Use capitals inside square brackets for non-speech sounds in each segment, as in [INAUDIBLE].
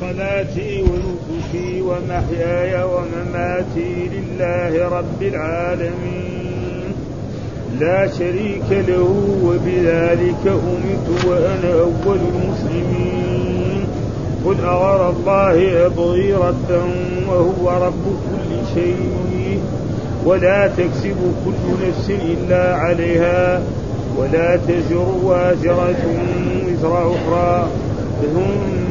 صلاتي ونسكي ومحياي ومماتي لله رب العالمين. لا شريك له وبذلك أمرت وأنا أول المسلمين. قل أغير الله أبغي ربا وهو رب كل شيء. ولا تكسب كل نفس إلا عليها. ولا تزر وازرة وزر أخرى. ثم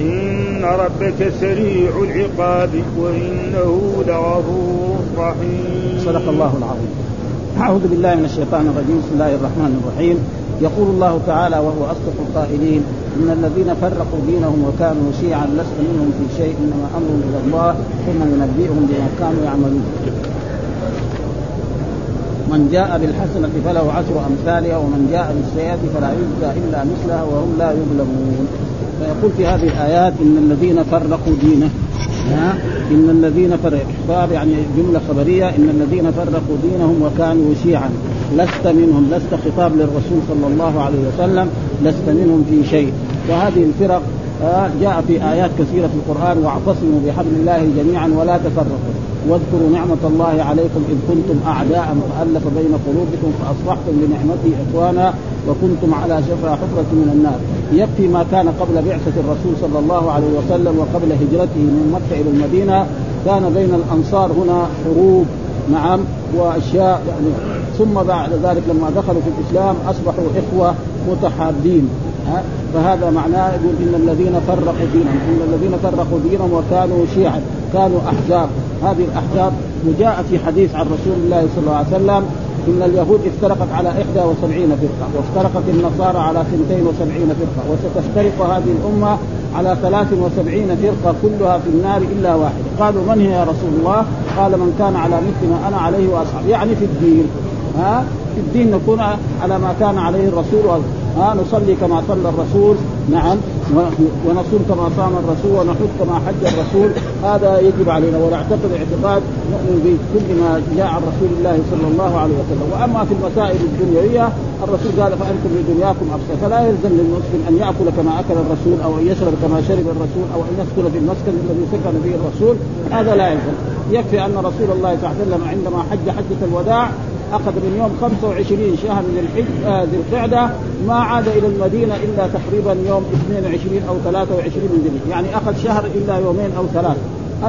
إن ربك سريع العقاب وإنه لغفور رحيم. صدق الله العظيم. أعوذ بالله من الشيطان الرجيم. بسم الله الرحمن الرحيم. يقول الله تعالى وهو أصدق القائلين إن الذين فرقوا دينهم وكانوا شيعا لست منهم في شيء إنما أمرهم إلى الله ثم ينبئهم بما كانوا يعملون. من جاء بالحسنة فله عشر أمثالها ومن جاء بالسيئة فلا يجزى إلا مثلها وهم لا يظلمون. فيقول في هذه الآيات إن الذين فرقوا دينه. ها؟ إن الذين فرقوا. يعني جملة خبرية. إن الذين فرقوا دينهم وكانوا شيعا. لست منهم. لست خطاب للرسول صلى الله عليه وسلم. لست منهم في شيء. وهذه الفرق جاء في آيات كثيرة في القرآن واعتصموا بحبل الله جميعا ولا تفرقوا. واذكروا نعمة الله عليكم إذ كنتم أعداء فألف بين قلوبكم فأصبحتم بنعمته إخوانا وكنتم على شفا حفرة من النار. يكفي ما كان قبل بعثة الرسول صلى الله عليه وسلم وقبل هجرته من مكة إلى المدينة. كان بين الأنصار هنا حروب نعم وأشياء يعني. ثم بعد ذلك لما دخلوا في الإسلام أصبحوا إخوة متحابين فهذا معناه يقول إن الذين فرقوا دينهم إن الذين فرقوا دينهم وكانوا شيعا كانوا أحزاب. هذه الأحزاب وجاء في حديث عن رسول الله صلى الله عليه وسلم إن اليهود افترقت على 71 فرقة وافترقت النصارى على 72 فرقة وستفترق هذه الأمة على 73 فرقة كلها في النار إلا واحدة. قالوا من هي يا رسول الله؟ قال من كان على مثل ما أنا عليه واصحابي يعني في الدين. ها؟ في الدين نكون على ما كان عليه الرسول. ها؟ نصلي كما صلى الرسول. نعم. ونصوم كما صام الرسول ونحج كما حج الرسول. هذا يجب علينا ونعتقد اعتقاد نؤمن بكل ما جاء عن رسول الله صلى الله عليه وسلم. وأما في المسائل الدنيوية الرسول قال فأنتم لدنياكم أبصر. فلا يلزم للمسلم أن يأكل كما أكل الرسول أو أن يشرب كما شرب الرسول أو أن يسكن في المسكن الذي سكن فيه الرسول. هذا لا يلزم. يكفي أن رسول الله صلى الله عليه وسلم عندما حج حجة الوداع اخذ من يوم 25 شهر ذي الحج آه ذي القعدة ما عاد إلى المدينة إلا تقريبا يوم 22 أو 23 من ذي يعني أخذ شهر إلا يومين أو ثلاث.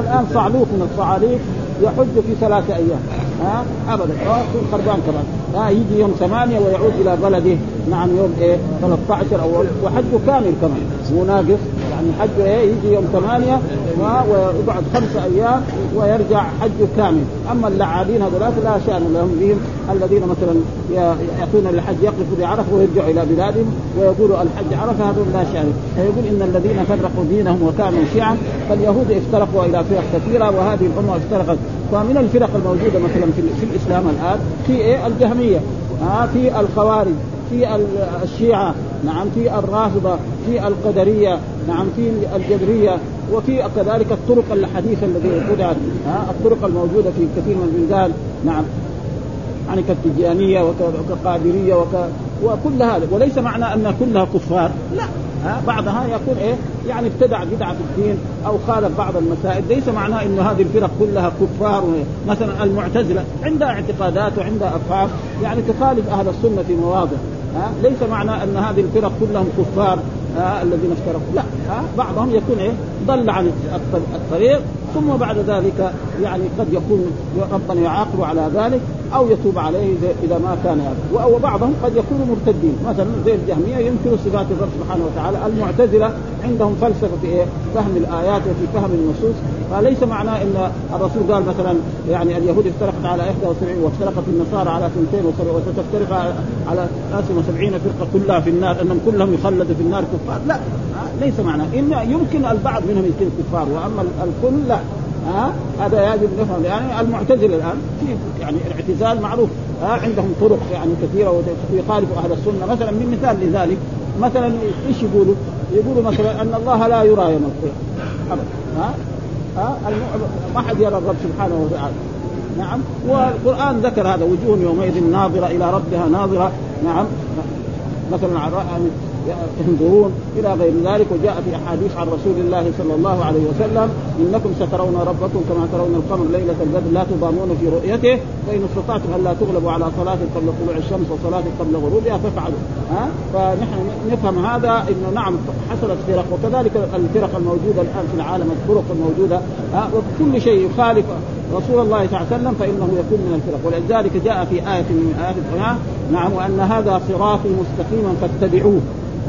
الآن صعلوك من الصعاليك يحج في ثلاثة أيام. ها؟ أبدا. يكون خربان كمان. ها يجي يوم ثمانية ويعود إلى بلده. نعم يوم إيه؟ 13 أو وحجه كامل كمان. مو ناقص. يعني حجه إيه يجي يوم ثمانية ويقعد خمسة أيام ويرجع حجه كامل أما اللعابين هذولاك لا شأن لهم بهم. الذين مثلا يأتون للحج يقفوا بعرفة ويرجعوا إلى بلادهم ويقولوا الحج عرفة هذول لا شأن. فيقول إن الذين فرقوا دينهم وكانوا شيعا فاليهود افترقوا إلى فرق كثيرة وهذه الأمة افترقت. فمن الفرق الموجودة مثلا في, الإسلام الآن في إيه؟ الجهمية. آه في الخوارج في الشيعة نعم في الرافضة في القدرية نعم في الجبرية وفي كذلك الطرق الحديثة التي بدأت الطرق الموجودة في كثير من البلدان نعم. يعني كالتجانية وكقادرية وك... وكل هذا. وليس معنى أن كلها كفار. لا. ها بعضها يكون إيه؟ يعني ابتدع بدعة في الدين أو خالف بعض المسائل. ليس معناه انه هذه الفرق كلها كفار مثلا المعتزلة عندها اعتقادات وعندها أفهام. يعني تخالف أهل السنة في مواضع. ها؟ ليس معنى أن هذه الفرق كلهم كفار ها؟ الذين افترقوا لا ها؟ بعضهم يكون إيه؟ ضل عن الطريق ثم بعد ذلك يعني قد يكون ربنا يعاقب على ذلك أو يتوب عليه إذا ما كان يعرف. وبعضهم قد يكونوا مرتدين. مثلا زي الجهمية ينكروا صفات الرب سبحانه وتعالى المعتزلة عندهم فلسفة في إيه؟ فهم الآيات وفي فهم النصوص. فليس معناه إن الرسول قال مثلا يعني اليهود افترقت على 71 وافترقت النصارى على 72 وستفترق على 73 فرقة كلها في النار أنهم كلهم يخلدوا في النار كفار. لا ليس معناه إن يمكن البعض منهم يكون كفار وأما الكل لا. ها؟ هذا يجب نفهم. يعني المعتزلة الآن في يعني الاعتزال معروف. عندهم طرق يعني كثيرة ويخالف أهل السنة. مثلا من مثال لذلك مثلا إيش يقولوا؟ يقولوا مثلا أن الله لا يرى يوم القيامة. ها؟ ها؟ ما حد يرى الرب سبحانه وتعالى. نعم. والقرآن ذكر هذا وجوه يومئذ ناظرة إلى ربها ناظرة. نعم. مثلا ينظرون إلى غير ذلك وجاء في أحاديث عن رسول الله صلى الله عليه وسلم إنكم سترون ربكم كما ترون القمر ليلة البدر لا تضامون في رؤيته. فإن استطعتم الا تغلبوا على صلاة قبل طلوع الشمس وصلاة قبل غروبها فافعلوا. ها؟ فنحن نفهم هذا إنه نعم حصلت فرق. وكذلك الفرق الموجودة الآن في العالم الطرق الموجودة. ها؟ وكل شيء يخالف رسول الله صلى الله عليه وسلم فإنه يكون من الفرق. ولذلك جاء في آية من آيات القرآن نعم وأن هذا صراطي مستقيما فاتبعوه.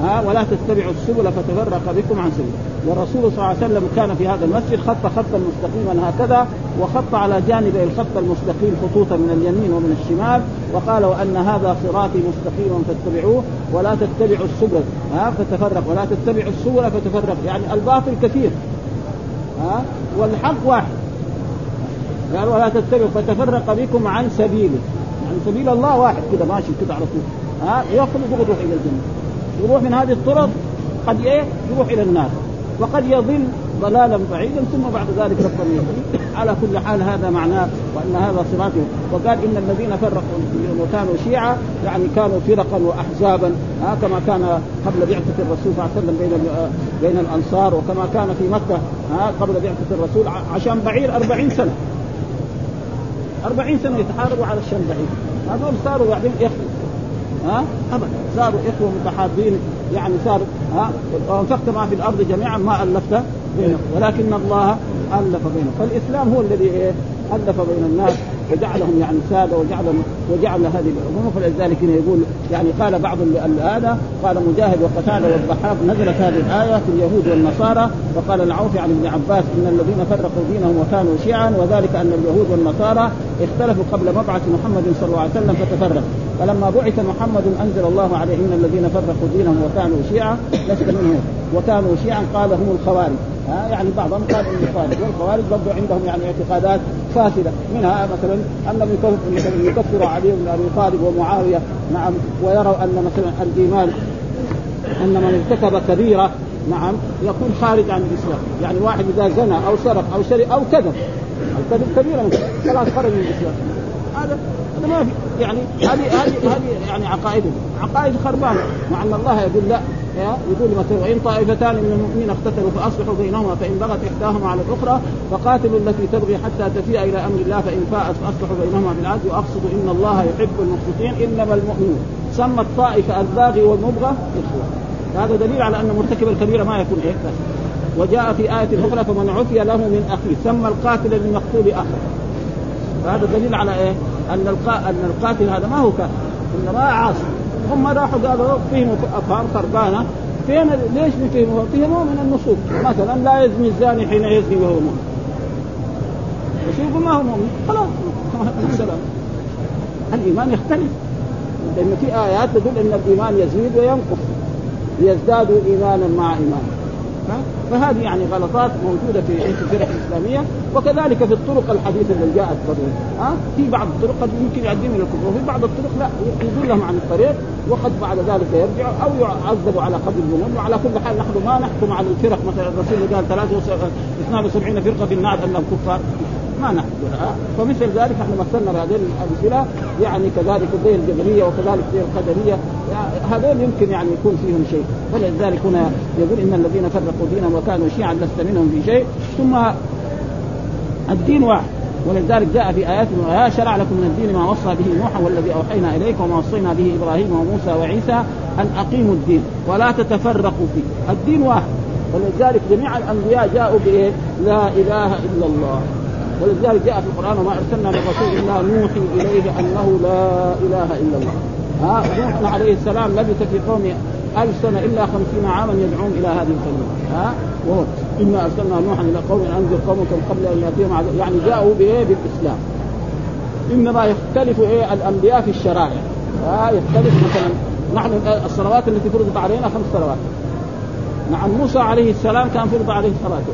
ها ولا تتبعوا السبل فتفرق بكم عن سبيل والرسول صلى الله عليه وسلم كان في هذا المسجد خط خطا مستقيما هكذا وخط على جانبي الخط المستقيم خطوطا من اليمين ومن الشمال وقال وان هذا صراطي مستقيما فاتبعوه ولا تتبعوا السبل. ها فتفرق. ولا تتبعوا السبل فتفرق. يعني الباطل كثير. ها والحق واحد. قال ولا تتبعوا فتفرق بكم عن سبيله. يعني سبيل الله واحد كده ماشي كده على طول. ها يخرج يروح إلى الجنة. يروح من هذه الطرق قد إيه؟ يروح إلى النار. وقد يضل ضلالا بعيدا ثم بعد ذلك ربنا على كل حال هذا معناه وإن هذا صراطه. وقال إن الذين فرقوا وكانوا شيعا يعني كانوا فرقا واحزابا. آه كما كان قبل بعثة الرسول صلى الله عليه وسلم بين بين الأنصار وكما كان في مكة آه قبل بعثة الرسول عشان بعير أربعين سنة. أربعين سنة يتحاربوا على الشام بعير هذول صاروا بعدين إخوة. ها؟ ابدا. صاروا إخوة متحابين يعني صاروا ها؟ وأنفقت ما في الأرض جميعا ما ألفت بينهم. ولكن الله ألف بينهم. فالإسلام هو الذي إيه؟ ألف بين الناس. وجعلهم يعني ساده وجعلهم وجعل هذه الأمور. فلذلك هنا يقول يعني قال بعض هذا قال مجاهد وقتادة والضحاك نزلت هذه الآية في اليهود والنصارى وقال العوفي عن ابن عباس إن الذين فرقوا دينهم وكانوا شيعا وذلك أن اليهود والنصارى اختلفوا قبل مبعث محمد صلى الله عليه وسلم فتفرقوا فلما بعث محمد أنزل الله عليه إن الذين فرقوا دينهم وكانوا شيعا لست منهم. وكانوا شيعا قال هم الخوارج. ها يعني بعضهم قال الخوارج. والخوارج برضو عندهم يعني اعتقادات فاسدة. منها مثلا انهم يكفروا علي بن أبي طالب ومعاوية نعم ويروا أن مثلا الإيمان أن من ارتكب كبيرة نعم يكون خارج عن الإسلام. يعني واحد إذا زنى أو سرق أو شري أو كذب الكذب كبيرة خلاص خرج من الإسلام. هذا هذا ما في يعني هذه هذه هذه يعني عقائد عقائد خربانة مع أن الله يقول لا. يقول مثلا وان طائفتان من المؤمنين اقتتلوا فأصلحوا بينهما فإن بغت إحداهما على الأخرى فقاتلوا التي تبغي حتى تفيء إلى أمر الله فإن فاءت فأصلحوا بينهما بالعدل. واقصدوا إن الله يحب المقسطين إنما المؤمنون. سمى الطائفه الباغي والمبغى إخوة. هذا دليل على أن مرتكب الكبيره ما يكون إيه وجاء في آية أخرى فمن عفي له من أخيه. سمى القاتل للمقتول أخا. فهذا دليل على إيه؟ أن أن القاتل هذا ما هو كافر إنما عاصي. هم راحوا قالوا فهموا افهام خربانه فين ليش بفهموا؟ فهموا من النصوص. مثلا لا يزني الزاني حين يزني وهو مؤمن. يشوفوا ما هو مؤمن. خلاص. [LAUGHS] الإيمان يختلف. لأن في آيات تدل إن الإيمان يزيد وينقص. ليزدادوا ايمانا مع ايمان فهذه يعني غلطات موجودة في الفرق الإسلامية وكذلك في الطرق الحديثة اللي جاءت قبل ها؟ في بعض الطرق قد يمكن يؤديهم إلى الكفر وفي بعض الطرق لا يضلهم عن الطريق وقد بعد ذلك يرجع أو يعذبوا على قدر الذنوب وعلى كل حال نحن ما نحكم على الفرق. مثلا الرسول قال 72 فرقة في النار انهم كفار ما نحكم فمثل ذلك نحن مثلنا بهذه الأمثلة. يعني كذلك زي الجبرية وكذلك زي القدرية. هذول يمكن يعني يكون فيهم شيء. فلذلك هنا يقول إن الذين فرقوا دينهم وكانوا شيعا لست منهم في شيء. ثم الدين واحد. ولذلك جاء في آيات من شرع لكم من الدين ما وصى به نوحا والذي أوحينا إليك وما وصينا به إبراهيم وموسى وعيسى أن أقيموا الدين. ولا تتفرقوا فيه. الدين واحد. ولذلك جميع الأنبياء جاءوا بإيه؟ لا إله إلا الله. ولذلك جاء في القرآن وما أرسلنا من رسول إلا نوحي إليه أنه لا إله إلا الله. ها نوح عليه السلام لبث في قومه ألف سنة إلا خمسين عاما يدعون إلى هذه الكلمة. ها وهو إنا أرسلنا نوحا إلى قوم أنذر قومك من قبل أن يأتيهم يعني جاءوا بإيه؟ بالإسلام. إنما يختلف إيه؟ الأنبياء في الشرائع. ها يختلف مثلا نحن الصلوات التي فرضت علينا خمس صلوات. نعم موسى عليه السلام كان فرض عليه صلاته.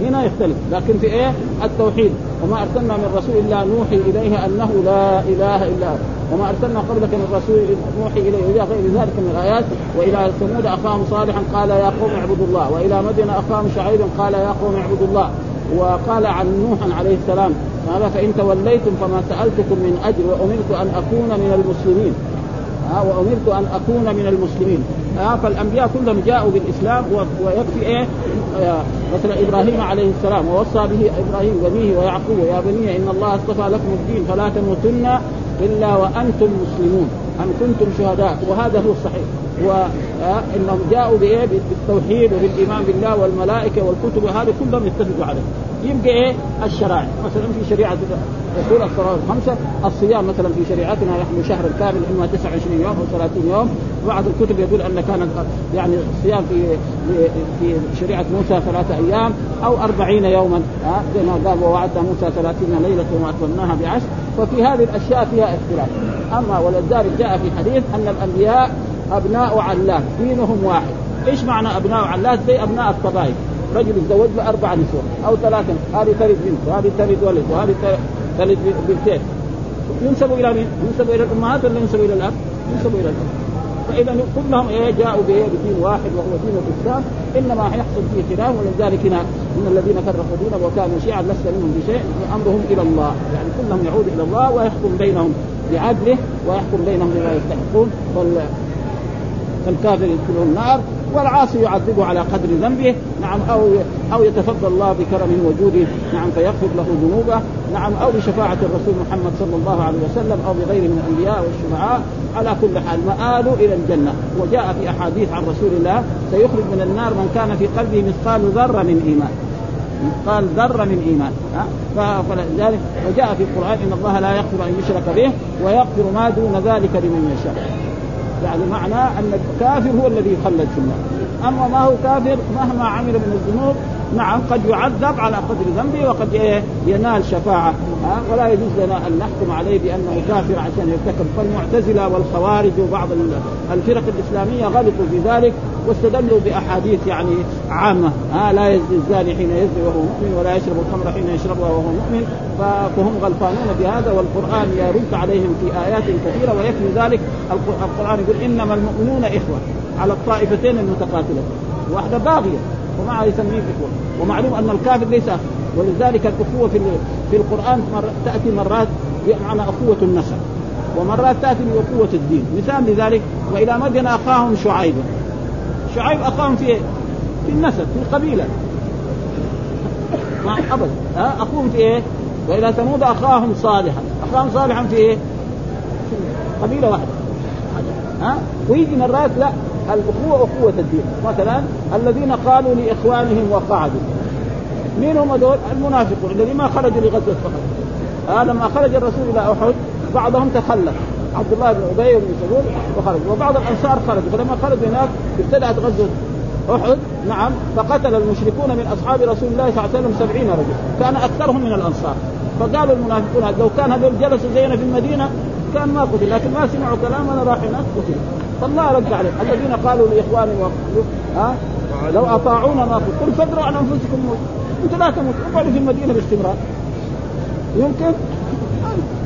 هنا يختلف. لكن في إيه؟ التوحيد. وما أرسلنا من رسول إلا نوحي إليه أنه لا إله إلا هو. وما أرسلنا قبلك من رسول نوحي إليه إلى غير ذلك من الآيات. وإلى ثمود اخاهم صالحا قال يا قوم اعبدوا الله. وإلى مدين اخاهم شعيبا قال يا قوم اعبدوا الله. وقال عن نوح عليه السلام قال فإن توليتم فما سألتكم من أجر وأمرت أن أكون من المسلمين. ها وأمرت أن أكون من المسلمين. ها فالأنبياء كلهم جاءوا بالإسلام ويكفي إيه؟ آه، مثلا إبراهيم عليه السلام ووصى به إبراهيم بنيه ويعقوب يا بني إن الله اصطفى لكم الدين فلا تموتن إلا وأنتم مسلمون. أم كنتم شهداء؟ وهذا هو الصحيح. وانهم جاءوا بإيه؟ بالتوحيد وبالإيمان بالله والملائكة والكتب وهذا كلهم يتفقوا عليه. يبقى إيه؟ الشرائع. مثلا في شريعة الرسول الصلاة الخمسه الصيام مثلا في شريعتنا نحن شهر كامل إما 29 يوم أو 30 يوم. بعض الكتب يقول أن كان يعني الصيام في في شريعة موسى ثلاثة أيام أو 40 يوما. ها زي ما قال ووعدنا موسى 30 ليلة وما اتممناها بعشر. ففي هذه الأشياء فيها اختلاف. أما ولذلك جاء في حديث أن الأنبياء أبناء علات دينهم واحد. إيش معنى أبناء علات زي أبناء القبائل. رجل يتزوج له أربع نسوة أو ثلاثة. هذه تلد بنت وهذه تلد ولد وهذه تلد بنتين. ينسبوا إلى مين؟ ينسبوا إلى الأمهات ولا ينسبوا إلى الأب؟ ينسبوا إلى الأب. فإذا كلهم إيه جاءوا بدين واحد وهو دين الإسلام إنما يحصل فيه خلاف ولذلك هنا إن الذين فرقوا دينهم وكانوا شيعا لست منهم بشيء أمرهم إلى الله. يعني كلهم يعود إلى الله ويحكم بينهم بعدله ويحكم بينهم بما يستحقون فالكافر يدخله النار. والعاصي يعذبه على قدر ذنبه. نعم أو أو يتفضل الله بكرمه وجوده. نعم فيغفر له ذنوبه. نعم أو بشفاعة الرسول محمد صلى الله عليه وسلم أو بغيره من الأنبياء والشفعاء. على كل حال مآل إلى الجنة. وجاء في أحاديث عن رسول الله سيخرج من النار من كان في قلبه مثقال ذرة من إيمان. مثقال ذرة من إيمان. فلذلك وجاء في القرآن إن الله لا يغفر أن يشرك به ويغفر ما دون ذلك لمن يشاء. يعني معنى ان الكافر هو الذي يخلد في النار أما ما هو كافر مهما عمل من الذنوب نعم قد يعذب على قدر ذنبه وقد ينال شفاعة. ها ولا يجوز لنا أن نحكم عليه بأنه كافر عشان يرتكب فالمعتزلة والخوارج وبعض الفرق الإسلامية غلطوا في ذلك واستدلوا بأحاديث يعني عامة. ها لا يزني الزاني حين يزني وهو مؤمن ولا يشرب الخمر حين يشربها وهو مؤمن. فهم غلطانون بهذا والقرآن يرد عليهم في آيات كثيرة ويكفي ذلك. القرآن يقول إنما المؤمنون إخوة على الطائفتين المتقاتلة. واحدة باغية. ومعها يسميه إخوة ومعلوم أن الكافر ليس ولذلك الأخوة في في القرآن مر... تأتي مرات بمعنى أخوة النسب. ومرات تأتي بأخوة الدين. مثال لذلك وإلى مدين أخاهم شعيب. شعيب أخاهم في في النسب في القبيلة. ما أبدا ها؟ أخوهم في إيه؟ وإلى ثمود أخاهم صالحا. أخاهم صالحا في؟ في قبيلة واحدة. ها؟ ويجي مرات لا. الأخوة أخوة الدين. مثلا الذين قالوا لإخوانهم وقعدوا. مين هم دول؟ المنافقون الذين ما خرجوا لغزوة فقط. هذا لما خرج الرسول إلى أحد بعضهم تخلف. عبد الله بن أبي بن سلول وخرج. وبعض الأنصار خرجوا. فلما خرجوا هناك ابتدأت غزوة أحد. نعم فقتل المشركون من أصحاب رسول الله صلى الله عليه وسلم سبعين رجل كان أكثرهم من الأنصار. فقالوا المنافقون لو كان هذول جلسوا زينا في المدينة كان ما قتل. لكن ما سمعوا كلامنا راح هناك قتل فالله رد عليه الذين قالوا لإخوانهم ها؟ لو أطاعونا ما قلت. قل فادروا عن أنفسكم. موت أنتم لا تموتوا. أقعدوا في المدينة باستمرار. يمكن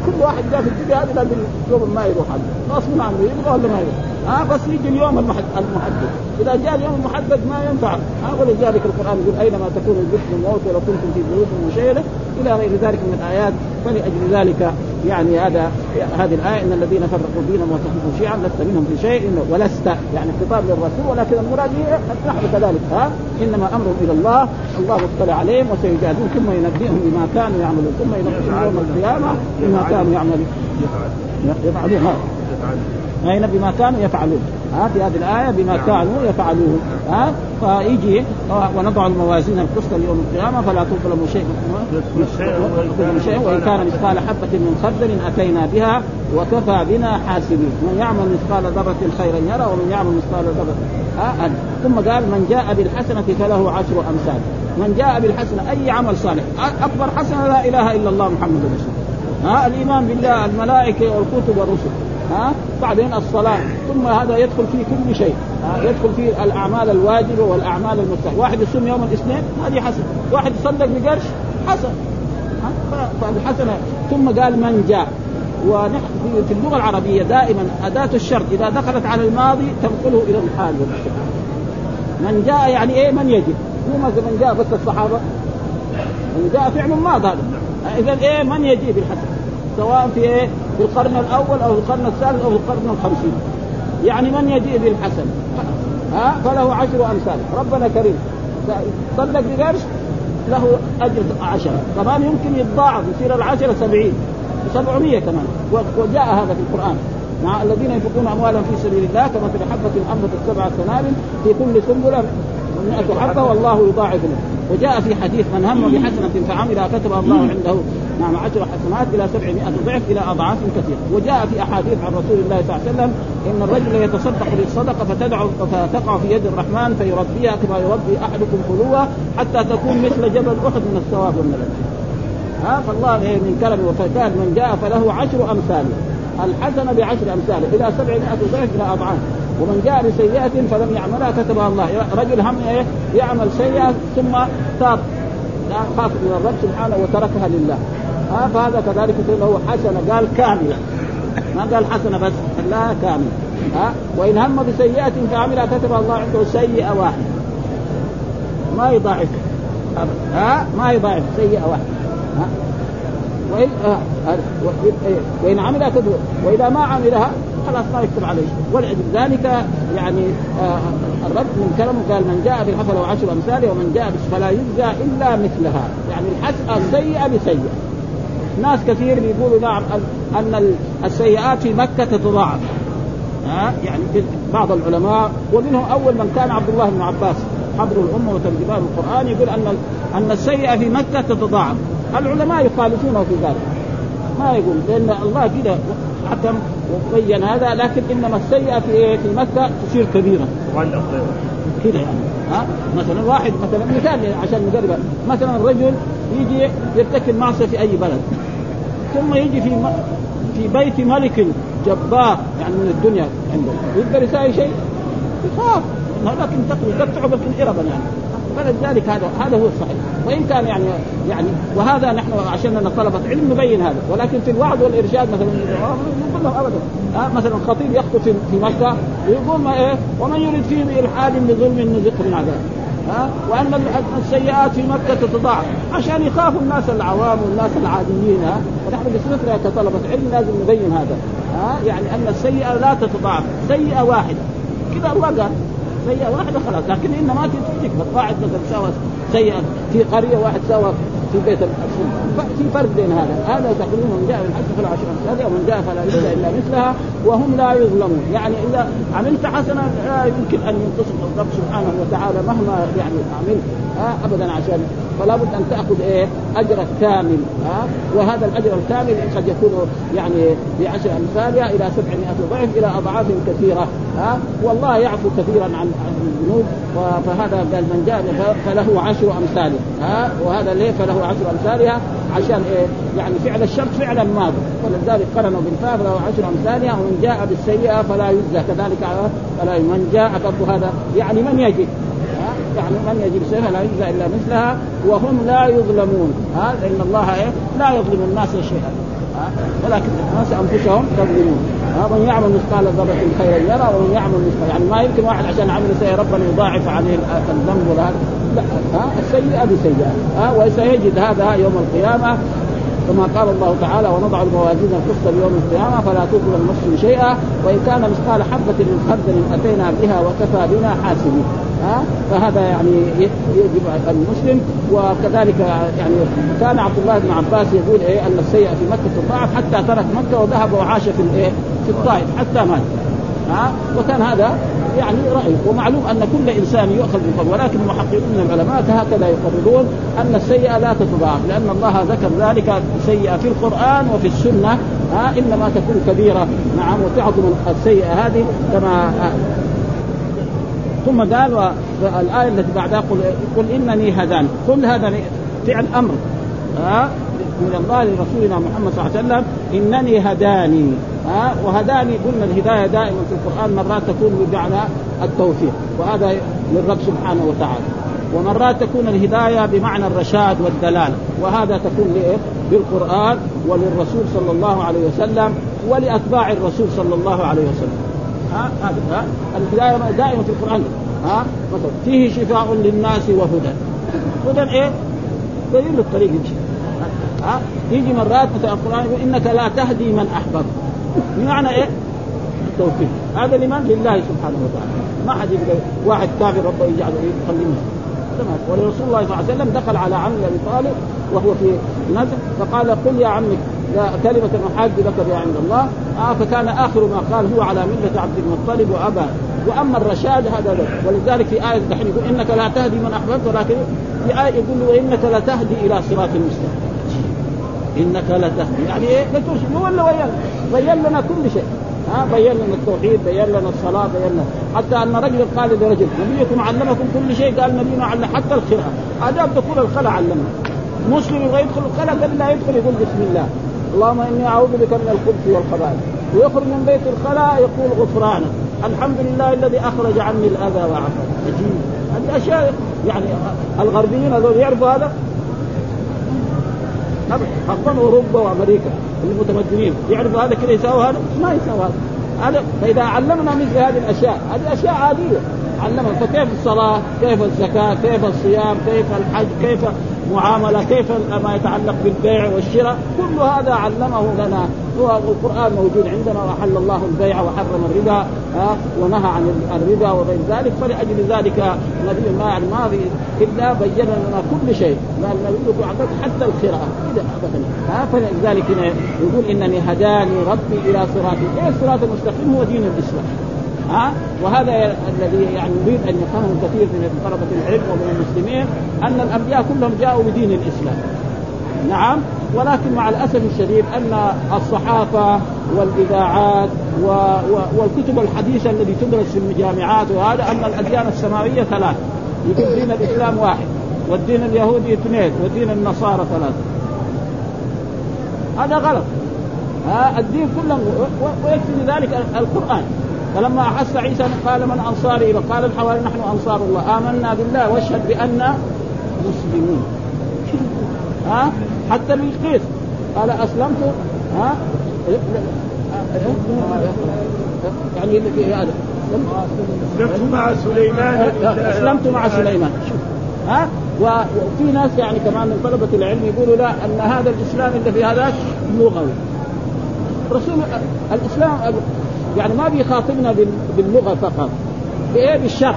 كل واحد جاء في الدنيا هذه لازم يوم ما يروح غصب عنه يبغى ولا ما يروح ها؟ بس يجي اليوم المحدد. إذا جاء اليوم المحدد ما ينفع. ها ولذلك القرآن يقول أينما تكون الجسم الموت ولو كنتم في بيوت مشيده إلى غير ذلك من الآيات. فلأجل ذلك يعني هذا هذه الآية إن الذين فرقوا دينهم واتخذوا شيعا لست منهم في شيء ولست يعني خطاب للرسول ولكن المراد نحن كذلك. ها؟ إنما أمرهم إلى الله الله مطلع عليهم وسيجازون ثم ينبئهم بما كانوا يعملون ثم ينبئهم يوم القيامة بما كانوا يعملون. يفعلون أين؟ بما كانوا يفعلون. ها؟ في هذه الآية بما كانوا يفعلون. ها؟ فيجي ونضع الموازين القسط ليوم القيامة فلا تظلم شيء شيء وإن كان مثقال حبة من خردل أتينا بها وكفى بنا حاسبين. من يعمل مثقال ذرة خيرا يرى ومن يعمل مثقال ذرة ها ثم قال من جاء بالحسنة فله عشر أمثال. من جاء بالحسنة أي عمل صالح؟ أكبر حسنة لا إله إلا الله محمد رسول ها الإيمان بالله الملائكة والكتب والرسل. ها؟ بعدين الصلاة. ثم هذا يدخل في كل شيء. يدخل في الأعمال الواجبة والأعمال المستحبه واحد يصوم يوم الاثنين؟ هذه حسن. واحد يصدق بقرش؟ حسن. فالحسنه ثم قال من جاء. ونحن في اللغة العربية دائما أداة الشرط إذا دخلت على الماضي تنقله إلى الحال. من جاء يعني إيه؟ من يجب. مو من جاء بس الصحابة. من جاء فعل ماض هذا. اذا إيه؟ من يجيب الحسن. سواء في إيه؟ في القرن الأول أو القرن الثالث أو القرن الخمسين. يعني من يجيء بالحسن ها؟ فله عشر أمثال. ربنا كريم. صدق بقرش؟ له أجر عشرة. كمان يمكن يتضاعف يصير العشرة سبعين. سبعمية كمان. وجاء هذا في القرآن. مع الذين ينفقون أموالهم في سبيل الله كمثل حبة أنبتت سبع سنابل في كل سنبلة 100 حبة والله يضاعف له. وجاء في حديث من هم بحسنة فعملها كتب الله عنده نعم عشر حسنات إلى 700 ضعف إلى أضعاف كثيرة. وجاء في أحاديث عن رسول الله صلى الله عليه وسلم إن الرجل يتصدق بالصدقة فتدعو فتقع في يد الرحمن فيربيها كما يربي أحدكم قلوة حتى تكون مثل جبل أحد من الثواب والملك. ها؟ فالله من كرمه وفكان من جاء فله عشر أمثاله الحسنة بعشر أمثاله إلى 700 ضعف إلى أضعاف. ومن جاء بسيئة فلم يعملها كتبها الله. رجل هم إيه؟ يعمل سيئة ثم تاب. خاف من الرب سبحانه وتركها لله. ها فهذا كذلك له حسنة. قال كاملة. ما قال حسنة بس. لا كاملة. ها وإن هم بسيئة فعملها كتب الله عنده سيئة واحدة. ما يضاعف. ها ما يضاعف. سيئة واحدة. ها وإن آه وإن عملها كتب. وإذا ما عملها خلاص ما يكتب عليه. ولأجل ذلك يعني آه الرب من كلامه قال من جاء بالحسنة له عشر أمثاله ومن جاء فلا يجزى إلا مثلها. يعني الحسنة السيئة بسيئة. ناس كثير بيقولوا نعم أن السيئات في مكة تتضاعف ها؟ يعني بعض العلماء ومنهم أول من كان عبد الله بن عباس حبر الأمة وترجمان القرآن يقول أن أن السيئة في مكة تتضاعف. العلماء يخالفونه في ذلك. ما يقول لأن الله كده حكم وبين هذا لكن إنما السيئة في في مكة تصير كبيرة. كده يعني ها؟ مثلا واحد مثلا مثال عشان نقرب مثلا الرجل يجي يرتكب معصية في أي بلد ثم يجي في في بيت ملك جبار يعني من الدنيا عنده يقدر يساوي شيء؟ يخاف. لكن يقطعه بس اربا يعني. فلذلك هذا هذا هو الصحيح. وإن كان يعني يعني وهذا نحن عشان طلبة علم نبين هذا. ولكن في الوعظ والإرشاد مثلا نقول لهم ابدا آه مثلا خطيب يخطب في, مكة يقول ما إيه ومن يريد فيه بإلحاد بظلم نزقه من عذاب. ها وأن السيئات في مكة تتضاعف عشان يخافوا الناس العوام والناس العاديين. ها ونحن بصفتنا كطلبه علم لازم نبين هذا. ها يعني أن السيئة لا تتضاعف سيئة واحدة. كذا الله قال. سيئة واحدة خلاص لكن ان ما تكبر واحد مثلا سوى سيئة. في قرية واحد سوى في بيت في فرق بين هذا. هذا تقولون من جاء بالحسنه فلا عشر امثالها ومن جاء فلا يجزى إلا مثلها وهم لا يظلمون. يعني إذا عملت حسنة لا يمكن أن ينتصف الرب سبحانه وتعالى مهما يعني عملت. ابدا عشان فلا بد أن تأخذ إيه اجرك كامل آه وهذا الأجر الكامل قد يكون يعني بعشر امثالها إلى 700 ضعف إلى أضعاف كثيرة آه والله يعفو كثيرا عن الذنوب فهذا قال من جاء فله عشر امثاله ها آه وهذا ليه فله عشر أمثالها؟ عشان إيه يعني فعل الشرط فعلا ماضي ولذلك قرنوا بالفاء فله عشر أمثالها ومن جاء بالسيئة فلا يجزى كذلك فلا من جاء هذا يعني من يجد يعني من يجب سيفا لا يجزى إلا مثلها وهم لا يظلمون. ها لأن الله إيه؟ لا يظلم الناس شيئا. ولكن الناس أنفسهم يظلمون. من يعمل مثقال ذرة خيرا يرى ومن يعمل مثقال يعني ما يمكن واحد عشان عمل سيئة ربنا يضاعف عليه الذنب ولا لا ها السيئة بسيئة. ها وسيجد هذا يوم القيامة. كما قال الله تعالى ونضع الموازين القسط ليوم القيامة فلا تظلم نفس شيئا. وإن كان مثقال حبة من خردل أتينا بها وكفى بنا حاسبين. ها؟ فهذا يعني يجب المسلم. وكذلك يعني كان عبد الله بن عباس يقول إيه أن السيئة في مكة تضاعف حتى ترك مكة وذهب وعاش في الايه في الطائف حتى مات. ها؟ وكان هذا يعني رأي. ومعلوم أن كل إنسان يؤخذ بالفضل ولكن المحققون من العلماء هكذا يقررون أن السيئة لا تتضاعف لأن الله ذكر ذلك سيئة في القرآن وفي السنة. ها؟ إنما تكون كبيرة. نعم وتعظم السيئة هذه كما ثم قال الآية التي بعدها قل, قل إنني هداني قل هذا فعل أمر. ها؟ من الله لرسولنا محمد صلى الله عليه وسلم إنني هداني. ها؟ وهداني قلنا الهداية دائما في القرآن مرات تكون بمعنى التوفيق. وهذا للرب سبحانه وتعالى. ومرات تكون الهداية بمعنى الرشاد والدلاله وهذا تكون لإيه؟ للقرآن وللرسول صلى الله عليه وسلم ولأتباع الرسول صلى الله عليه وسلم. ها؟ هذا الهدايه دائما في القرآن. ها؟ مثلا فيه شفاء للناس وهدى. هدى إيه؟ دليل الطريق يمشي ها؟ يجي مرات مثلا القرآن يقول إنك لا تهدي من أحببت. بمعنى إيه؟ التوفيق. هذا لمن؟ لله سبحانه وتعالى. ما حد يقدر واحد كافر ربه يجعل يخليه ولرسول الله صلى الله عليه وسلم دخل على عم أبي طالب وهو في نزل فقال قل يا عمي كلمة أحاج لك بها عند الله. آه فكان آخر ما قال هو على ملة عبد المطلب وأبى وأما الرشاد هذا له. ولذلك في آية دحين يقول إنك لا تهدي من أحببت ولكن في آية يقول وإنك لتهدي إلى صراط مستقيم. إنك لتهدي يعني إيه؟ لترشد ولا ويانا بين لنا كل شيء. ها بين لنا التوحيد بين لنا الصلاة بين لنا. حتى أن رجل قال لرجل نبيكم علمكم كل شيء. قال نبينا علم حتى القراءة. آداب دخول الخلاء علمنا. مسلم يبغى يدخل الخلاء قبل لا يدخل يقول بسم الله. اللهم إني أعوذ بك من الخبث والخبائث. ويخرج من بيت الخلاء يقول غفرانك الحمد لله الذي أخرج عني الأذى وعفا عجيب. هذه أشياء يعني الغربيين هذول يعرفوا هذا؟ خاصة أوروبا وأمريكا المتمدنين. يعرفوا هذا كذا يساوي هذا؟ ما يساوي هذا. هذا فإذا علمنا مثل هذه الأشياء هذه أشياء عادية. علمنا فكيف الصلاة؟ كيف الزكاة؟ كيف الصيام؟ كيف الحج؟ كيف معامله كيف ما يتعلق بالبيع والشراء؟ كل هذا علمه لنا. هو القرآن موجود عندنا وأحل الله البيع وحرم الربا ونهى عن الربا وغير ذلك. فلأجل ذلك النبي ما يعني ما إلا بين لنا كل شيء. قال النبي حتى القراءة. إذا ابدا فلذلك يقول إنني هداني ربي إلى صراط إيه الصراط المستقيم هو دين الإسلام. ها؟ وهذا الذي يعني يريد أن يفهمه كثير من طلبة العلم ومن المسلمين أن الأنبياء كلهم جاءوا بدين الإسلام. نعم؟ ولكن مع الأسف الشديد أن الصحافة والإذاعات و... و... والكتب الحديثة التي تدرس في الجامعات وهذا أن الأديان السماوية ثلاث. يقول دين الإسلام واحد والدين اليهودي اثنين والدين النصارى ثلاثة هذا غلط. ها؟ الدين كله ويكفي ذلك القرآن. فلما أحس عيسى قال من أنصاري قال الحواري نحن أنصار الله آمنا بالله واشهد بان مسلمون. ها؟ حتى القيس قال أسلمت. ها؟ يعني هذا. أسلمت مع سليمان. أسلمت مع سليمان. شوف. ها؟ وفي ناس يعني كمان من طلبة العلم يقولوا لا أن هذا الإسلام اللي في هذاك لغوي رسول الاسلام يعني ما بيخاطبنا باللغة فقط بإيه؟ بالشرع.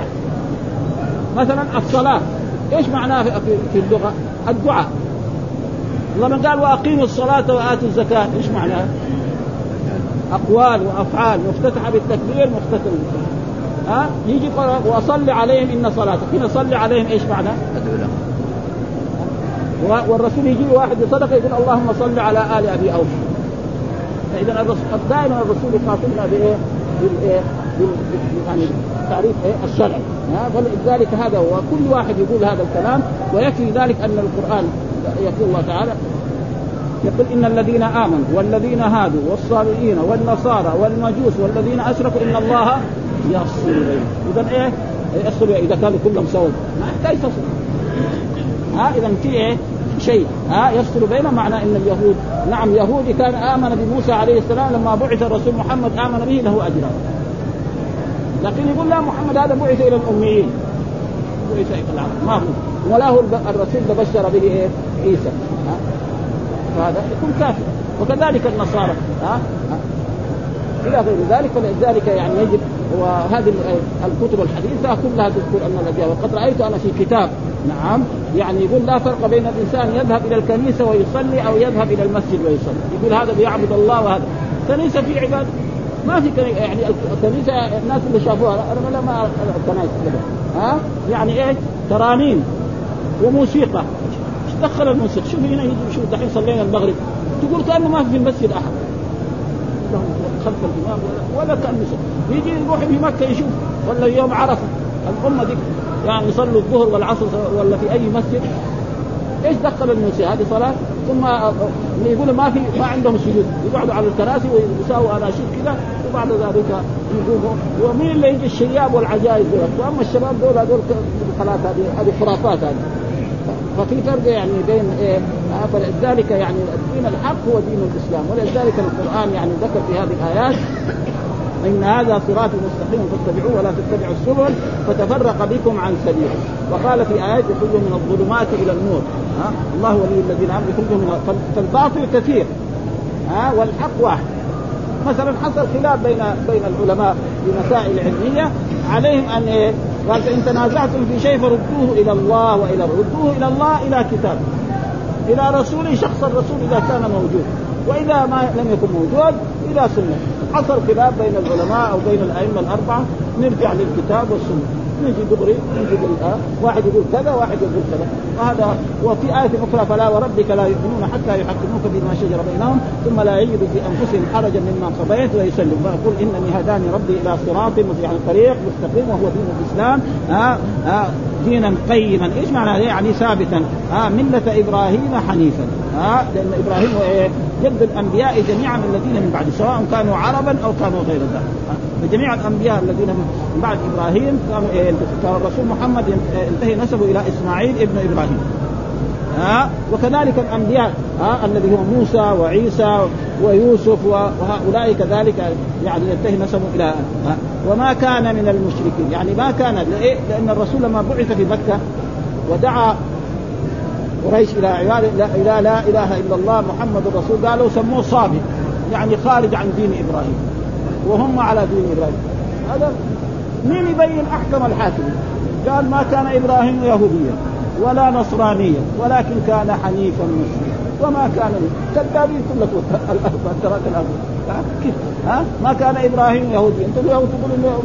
مثلا الصلاة إيش معناها في اللغة؟ الدعاء. لما قال وأقيموا الصلاة وآتوا الزكاة إيش معناها؟ أقوال وأفعال مفتتحة بالتكبير مفتتحة بالتكبير. ها؟ يجي وأصلي عليهم إن صلاتك. هنا صلي عليهم إيش معنى؟ والرسول يجي واحد بصدقة يقول اللهم صل على آل أبي أوفى. فإذا دائما الرسول يخاطبنا بإيه؟ بالايه؟ يعني تعريف إيه؟ الشرع فلذلك هذا هو كل واحد يقول هذا الكلام ويكفي ذلك أن القرآن يقول الله تعالى يقول إن الذين آمنوا والذين هادوا والصابئين والنصارى والمجوس والذين أشركوا إن الله يفصل بينهم اذا إيه؟ يفصل إذا كانوا كلهم سوا ما يحتاج ها اذا في إيه؟ شيء. ها يفصل بينهم معنى إن اليهود نعم يهودي كان آمن بموسى عليه السلام لما بعث الرسول محمد آمن به له اجران لكن يقول لا محمد هذا بعث إلى الأميين. بعث إلى العرب ما هو؟ ولا هو الرسول تبشر به إيه؟ عيسى. ها؟ فهذا يكون كافر. وكذلك النصارى. ها؟ إلى غير ذلك فلذلك يعني يجب وهذه الكتب الحديثة كلها تذكر أن الاديان وقد رأيت أنا في كتاب. نعم. يعني يقول لا فرق بين الإنسان يذهب إلى الكنيسة ويصلي أو يذهب إلى المسجد ويصلي. يقول هذا بيعبد الله وهذا. كنيسه في عباده ما في كنيسة يعني الكنيسة الناس اللي شافوها أنا لا ما الكنائس ها؟ يعني إيش؟ ترانيم وموسيقى. إيش دخل الموسيقى؟ شوف هنا يجي شوف دحين صلينا المغرب. تقول كأنه ما في المسجد أحد. خلف الإمام ولا ولا كأن يجي يروح في مكة يشوف. ولا يوم عرفة. الأمة دي يعني يصلوا الظهر والعصر ولا في أي مسجد. إيش دخل الموسيقى هذه صلاة؟ ثم يقولوا ما في ما عندهم سجود. يقعدوا على الكراسي ويساووا اناشيد كذا. وبعد ذلك يقوموا. ومين اللي يجي؟ الشياب والعجائز دول وأما الشباب دول هذول خلاص هذه هذه خرافات هذه. ففي فرق يعني بين إيه فلذلك يعني الدين الحق هو دين الإسلام. ولذلك القرآن يعني ذكر في هذه الآيات إن هذا صراط مستقيم فاتبعوه ولا تتبعوا السبل فتفرق بكم عن سبيله. وقال في آيات يخرجوا من الظلمات إلى النور ها؟ الله ولي الذين آمنوا يخرجوا من فالباطل كثير. ها؟ والحق واحد. مثلا حصل خلاف بين بين العلماء في مسائل علمية عليهم أن إيه؟ قال فان تنازعتم في شيء فردوه إلى الله وإلى ردوه إلى الله إلى كتاب. إلى رسول شخص الرسول إذا كان موجود. وإذا ما لم يكن موجود إلى سنة. حصل خلاف بين العلماء أو بين الأئمة الأربعة. نرجع للكتاب والسنة. نجي دغري نجي بالآه واحد يقول كذا واحد يقول كذا. وهذا وفي آية أخرى فلا وربك لا يؤمنون حتى يحكموك بما شجر بينهم ثم لا يجدوا في أنفسهم حرجا مما قضيت ويسلموا فيقول إنني هداني ربي إلى صراط يعني طريق مستقيم وهو دين الإسلام. ها؟ ها؟ دينا قيما. إيش معنى يعني ثابتا. ها؟ ملة إبراهيم حنيفا. ها؟ لأن إبراهيم إيه؟ جد الأنبياء جميعا الذين من بعد سواء كانوا عربا أو كانوا غير ذلك. فجميع الأنبياء الذين من بعد إبراهيم كانوا إيه؟ الرسول محمد ينتهي نسبه إلى إسماعيل ابن إبراهيم. ها؟ وكذلك الأنبياء ها؟ الذي هو موسى وعيسى ويوسف وهؤلاء كذلك يعني ينتهي نسبه إلى ها؟ وما كان من المشركين. يعني ما كان؟ لأن الرسول لما بعث في مكة ودعا قريش إلى عباده لا, لا, لا إله إلا الله محمد رسول قالوا سموه صابئ يعني خارج عن دين إبراهيم. وهم على دين إبراهيم. هذا مين يبين أحكم الحاكم؟ قال ما كان إبراهيم يهوديا ولا نصرانيا ولكن كان حنيفا مسلما. وما كان كذابين كلكم التراك الأرض. ها؟ ما كان إبراهيم يهوديا. أنتم اليهود تقولوا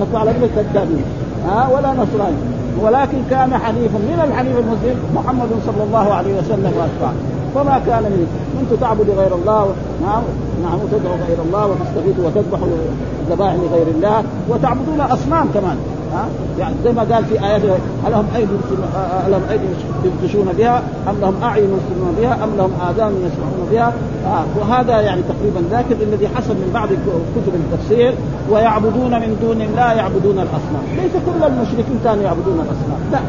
انكم على كذابين ها؟ ولا نصراني ولكن كان حنيفا. من الحنيف المسلم؟ محمد صلى الله عليه وسلم وأتباعه. فما كان من أنتم تعبدوا غير الله. نعم. نعم تدعوا غير الله وتستغيثوا وتذبحوا ذبائح لغير الله وتعبدون أصنام كمان. ها؟ يعني زي ما قال في آيات هل لهم أيدي لهم أيدي يبطشون بها؟ أم لهم أعين يبصرون بها؟ أم لهم آذان يسمعون بها؟ وهذا يعني تقريبا ذاك الذي حصل من بعض كتب التفسير. ويعبدون من دون الله يعبدون الأصنام. ليس كل المشركين كانوا يعبدون الأصنام. لا.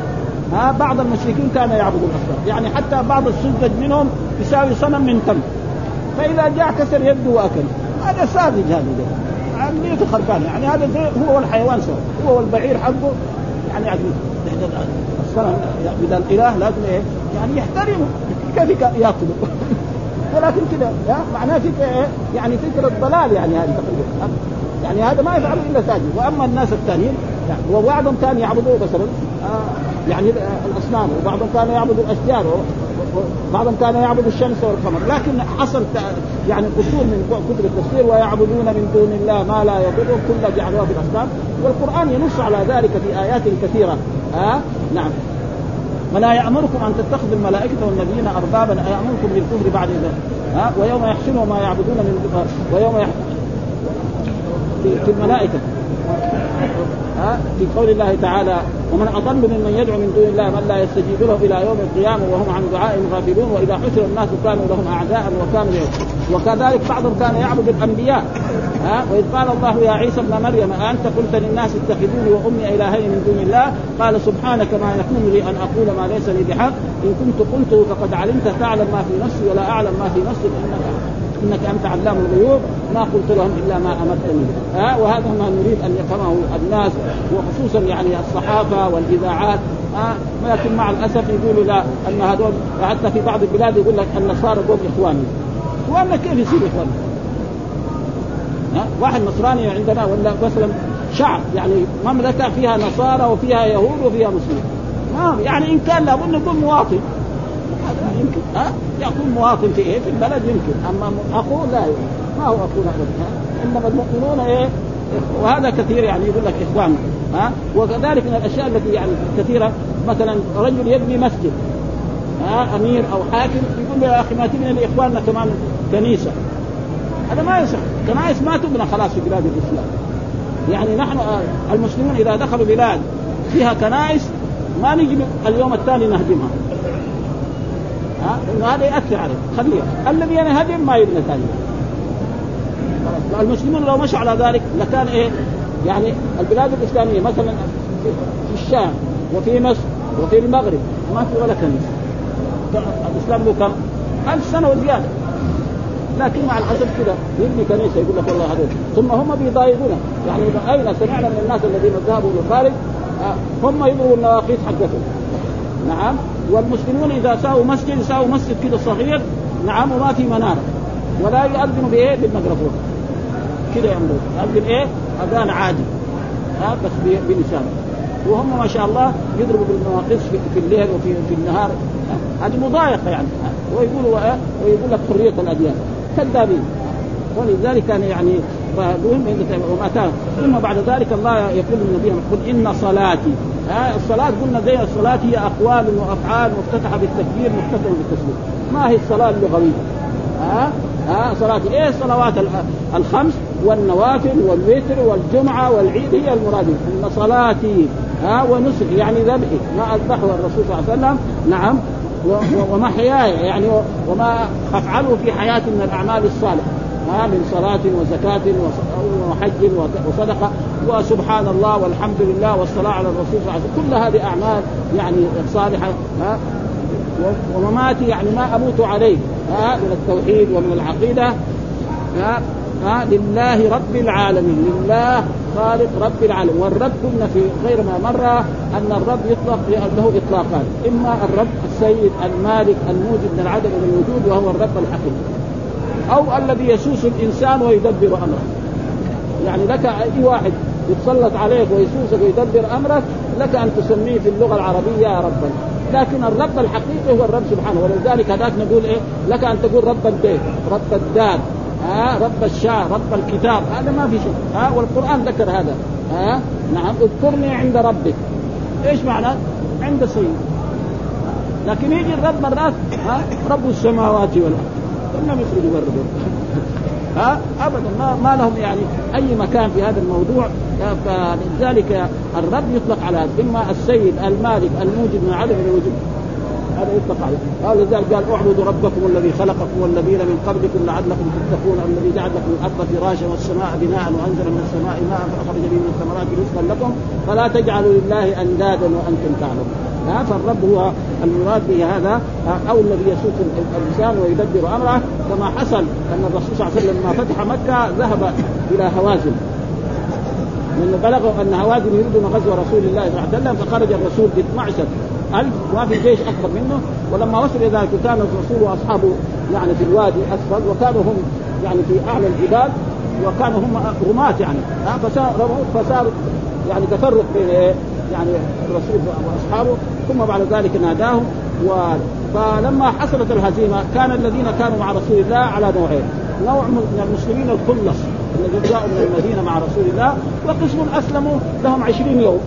ها بعض المشركين كانوا يعبدون الاصنام يعني حتى بعض السذج منهم يساوي صنم من تمر فإذا جاء كسر يده وأكل. هذا ساذج هذا. عمليته خربانه يعني هذا زي هو والحيوان سوا هو والبعير حقه. يعني الصنم بدل الإله لازم إيه؟ يعني يحترمه. كيف يأكله؟ [LAUGHS] ولكن كذا معناه فكرة إيه؟ يعني فكرة ضلال يعني هذه. تقريبا يعني هذا ما يفعله إلا ساجد وأما الناس الثانيين يعني وبعضهم كان يعبدوا مثلا يعني الأصنام. وبعضهم كان يعبد الأشجار بعضهم كان يعبد الشمس والقمر. لكن حصل يعني قصور من كتب التفسير ويعبدون من دون الله ما لا يضرهم. كل جعلوها في الأصنام. والقرآن ينص على ذلك في آيات كثيرة. ها؟ آه؟ نعم. ولا يأمركم أن تتخذوا الملائكة والنبيين أربابا. أيأمركم بالكفر بعد ذلك؟ ها؟ ويوم يحشرهم ما يعبدون من ويوم يح... في الملائكة. ها؟ في قول الله تعالى ومن أضل ممن يدعو من دون الله من لا يستجيب له إلى يوم القيامة وهم عن دعائهم غافلون وإذا حشر الناس كانوا لهم أعداء وكانوا. وكذلك بعضهم كان يعبد الأنبياء. ها؟ وإذ قال الله يا عيسى ابن مريم انت قلت للناس اتخذوني وأمي إلهين من دون الله؟ قال سبحانك ما يكون لي أن أقول ما ليس لي بحق. إن كنت قلته فقد علمت تعلم ما في نفسي ولا أعلم ما في نفسك إنك إنك أنت علام الغيوب ما قلت لهم إلا ما أمرتني. ها؟ وهذا ما نريد أن يفهمه الناس وخصوصا يعني الصحافة والإذاعات. ها؟ لكن مع الأسف يقولوا لا أن هذول حتى في بعض البلاد يقول لك النصارى دول إخواني. اخواننا كيف يصير اخوان؟ ها؟ واحد نصراني عندنا ولا مثلا شعب يعني مملكة فيها نصارى وفيها يهود وفيها مسلمين. ما يعني إن كان لابد نكون مواطن. هذا يمكن. ها؟ يكون مواطن في إيه؟ في البلد يمكن. أما أخوه لا ما هو اخونا ابدا إنما المؤمنون إيه؟ وهذا كثير يعني يقول لك إخوان. ها؟ وكذلك من الأشياء التي يعني كثيرة. مثلا رجل يبني مسجد. ها؟ أمير أو حاكم. يقول له يا أخي ما تبني لإخواننا كمان كنيسة. هذا ما يصح. كنائس ما تبنى خلاص في بلاد الإسلام. يعني نحن المسلمون إذا دخلوا بلاد فيها كنائس ما نجي اليوم الثاني نهدمها هذا ياثر عليه خليه الذي ينهدم ما يبنى ثاني. المسلمون لو مشوا على ذلك لكان إيه؟ يعني البلاد الإسلامية مثلا في الشام وفي مصر وفي المغرب ما في ولا كنيسة. الإسلام له كم؟ ألف سنة وزيادة. لكن مع الاسف كذا يبني كنيسة يقول لك والله هذول. ثم هم بيضايقونا يعني أين سمعنا من الناس الذين ذهبوا للخارج؟ آه، هم يضربوا النواقيس حقتهم. نعم. والمسلمون إذا ساووا مسجد يساووا مسجد كذا صغير نعم وما في مناره ولا يؤذنوا بإيه؟ بالميكروفون كذا يعملون يؤذن إيه؟ أذان عادي. ها؟ بس بلسانه وهم ما شاء الله يضربوا بالمواقف في الليل وفي في النهار. هذه مضايقة يعني. ويقولوا ويقول لك حرية الأديان. كذابين. ولذلك كان يعني وما ثم بعد ذلك الله يقول للنبي قل إن صلاتي. ها الصلاة قلنا زي الصلاة هي أقوال وأفعال مفتتحة بالتكبير مفتتحة بالتسليم. ما هي الصلاة اللغوية؟ ها ها صلاة إيه الصلوات الخمس والنوافل والوتر والجمعة والعيد هي المراد. إن صلاتي ها ونسكي يعني ذبحي. ما أذبحه الرسول صلى الله عليه وسلم. نعم. ومحياي يعني وما أفعله في حياتي من الأعمال الصالحة. من صلاة وزكاة وحج وصدقة. وسبحان الله والحمد لله والصلاة على الرسول صلى الله عليه وسلم. كل هذه أعمال يعني صالحة ها؟ ومماتي يعني ما أموت عليه ها؟ من التوحيد ومن العقيدة ها؟ ها؟ لله رب العالمين لله خالق رب العالمين. والرب قلنا في غير ما مر أن الرب يطلق له إطلاقان. إما الرب السيد المالك الموجد من العدم إلى الوجود وهو الرب الحقيقي. أو الذي يسوس الإنسان ويدبر أمره. يعني لك أي واحد يتسلط عليك ويسوسك ويدبر أمرك لك أن تسميه في اللغة العربية ربا. لكن الرب الحقيقي هو الرب سبحانه. ولذلك هذاك نقول إيه؟ لك أن تقول رب البيت رب الدار ها؟ رب الشعر رب الكتاب. هذا ما في شيء ها؟ والقرآن ذكر هذا. ها؟ نعم. اذكرني عند ربك. إيش معنى؟ عند سيد لكن يجي الرب مرات ها؟ رب السماوات والأرض. كلهم يخرجوا برا ها؟ أبدا ما, ما لهم يعني أي مكان في هذا الموضوع. فلذلك الرب يطلق على اما السيد المالك الموجد من عدم الوجود هذا يطلق عليه. قال لذلك قال اعبدوا ربكم الذي خلقكم والذين من قبلكم لعلكم تتقون الذي جعل لكم الأرض فراشا والسماء بناء وأنزل من السماء ماء فأخرج به من الثمرات رزقا لكم. فلا تجعلوا لله أندادا وأنتم تعلمون. ها فالرب هو المراد به هذا أو الذي يسوق الإنسان ويدبر أمره. كما حصل أن الرسول صلى الله عليه وسلم لما فتح مكة ذهب إلى هوازن. لأنه بلغوا أن هوازن يريدون غزو رسول الله صلى الله عليه وسلم فخرج الرسول ب 12 ألف وما في جيش أكبر منه. ولما وصل إلى ذلك كان الرسول وأصحابه يعني في الوادي أسفل وكانوا هم يعني في أعلى الجبال وكانوا هم رماة يعني. فصار فصار يعني تفرق بين يعني الرسول وأصحابه ثم بعد ذلك ناداهم. و فلما حصلت الهزيمة كان الذين كانوا مع رسول الله على نوعين. نوع من المسلمين الخلص الذين جاءوا من المدينة مع رسول الله وقسم أسلموا لهم عشرين يوم.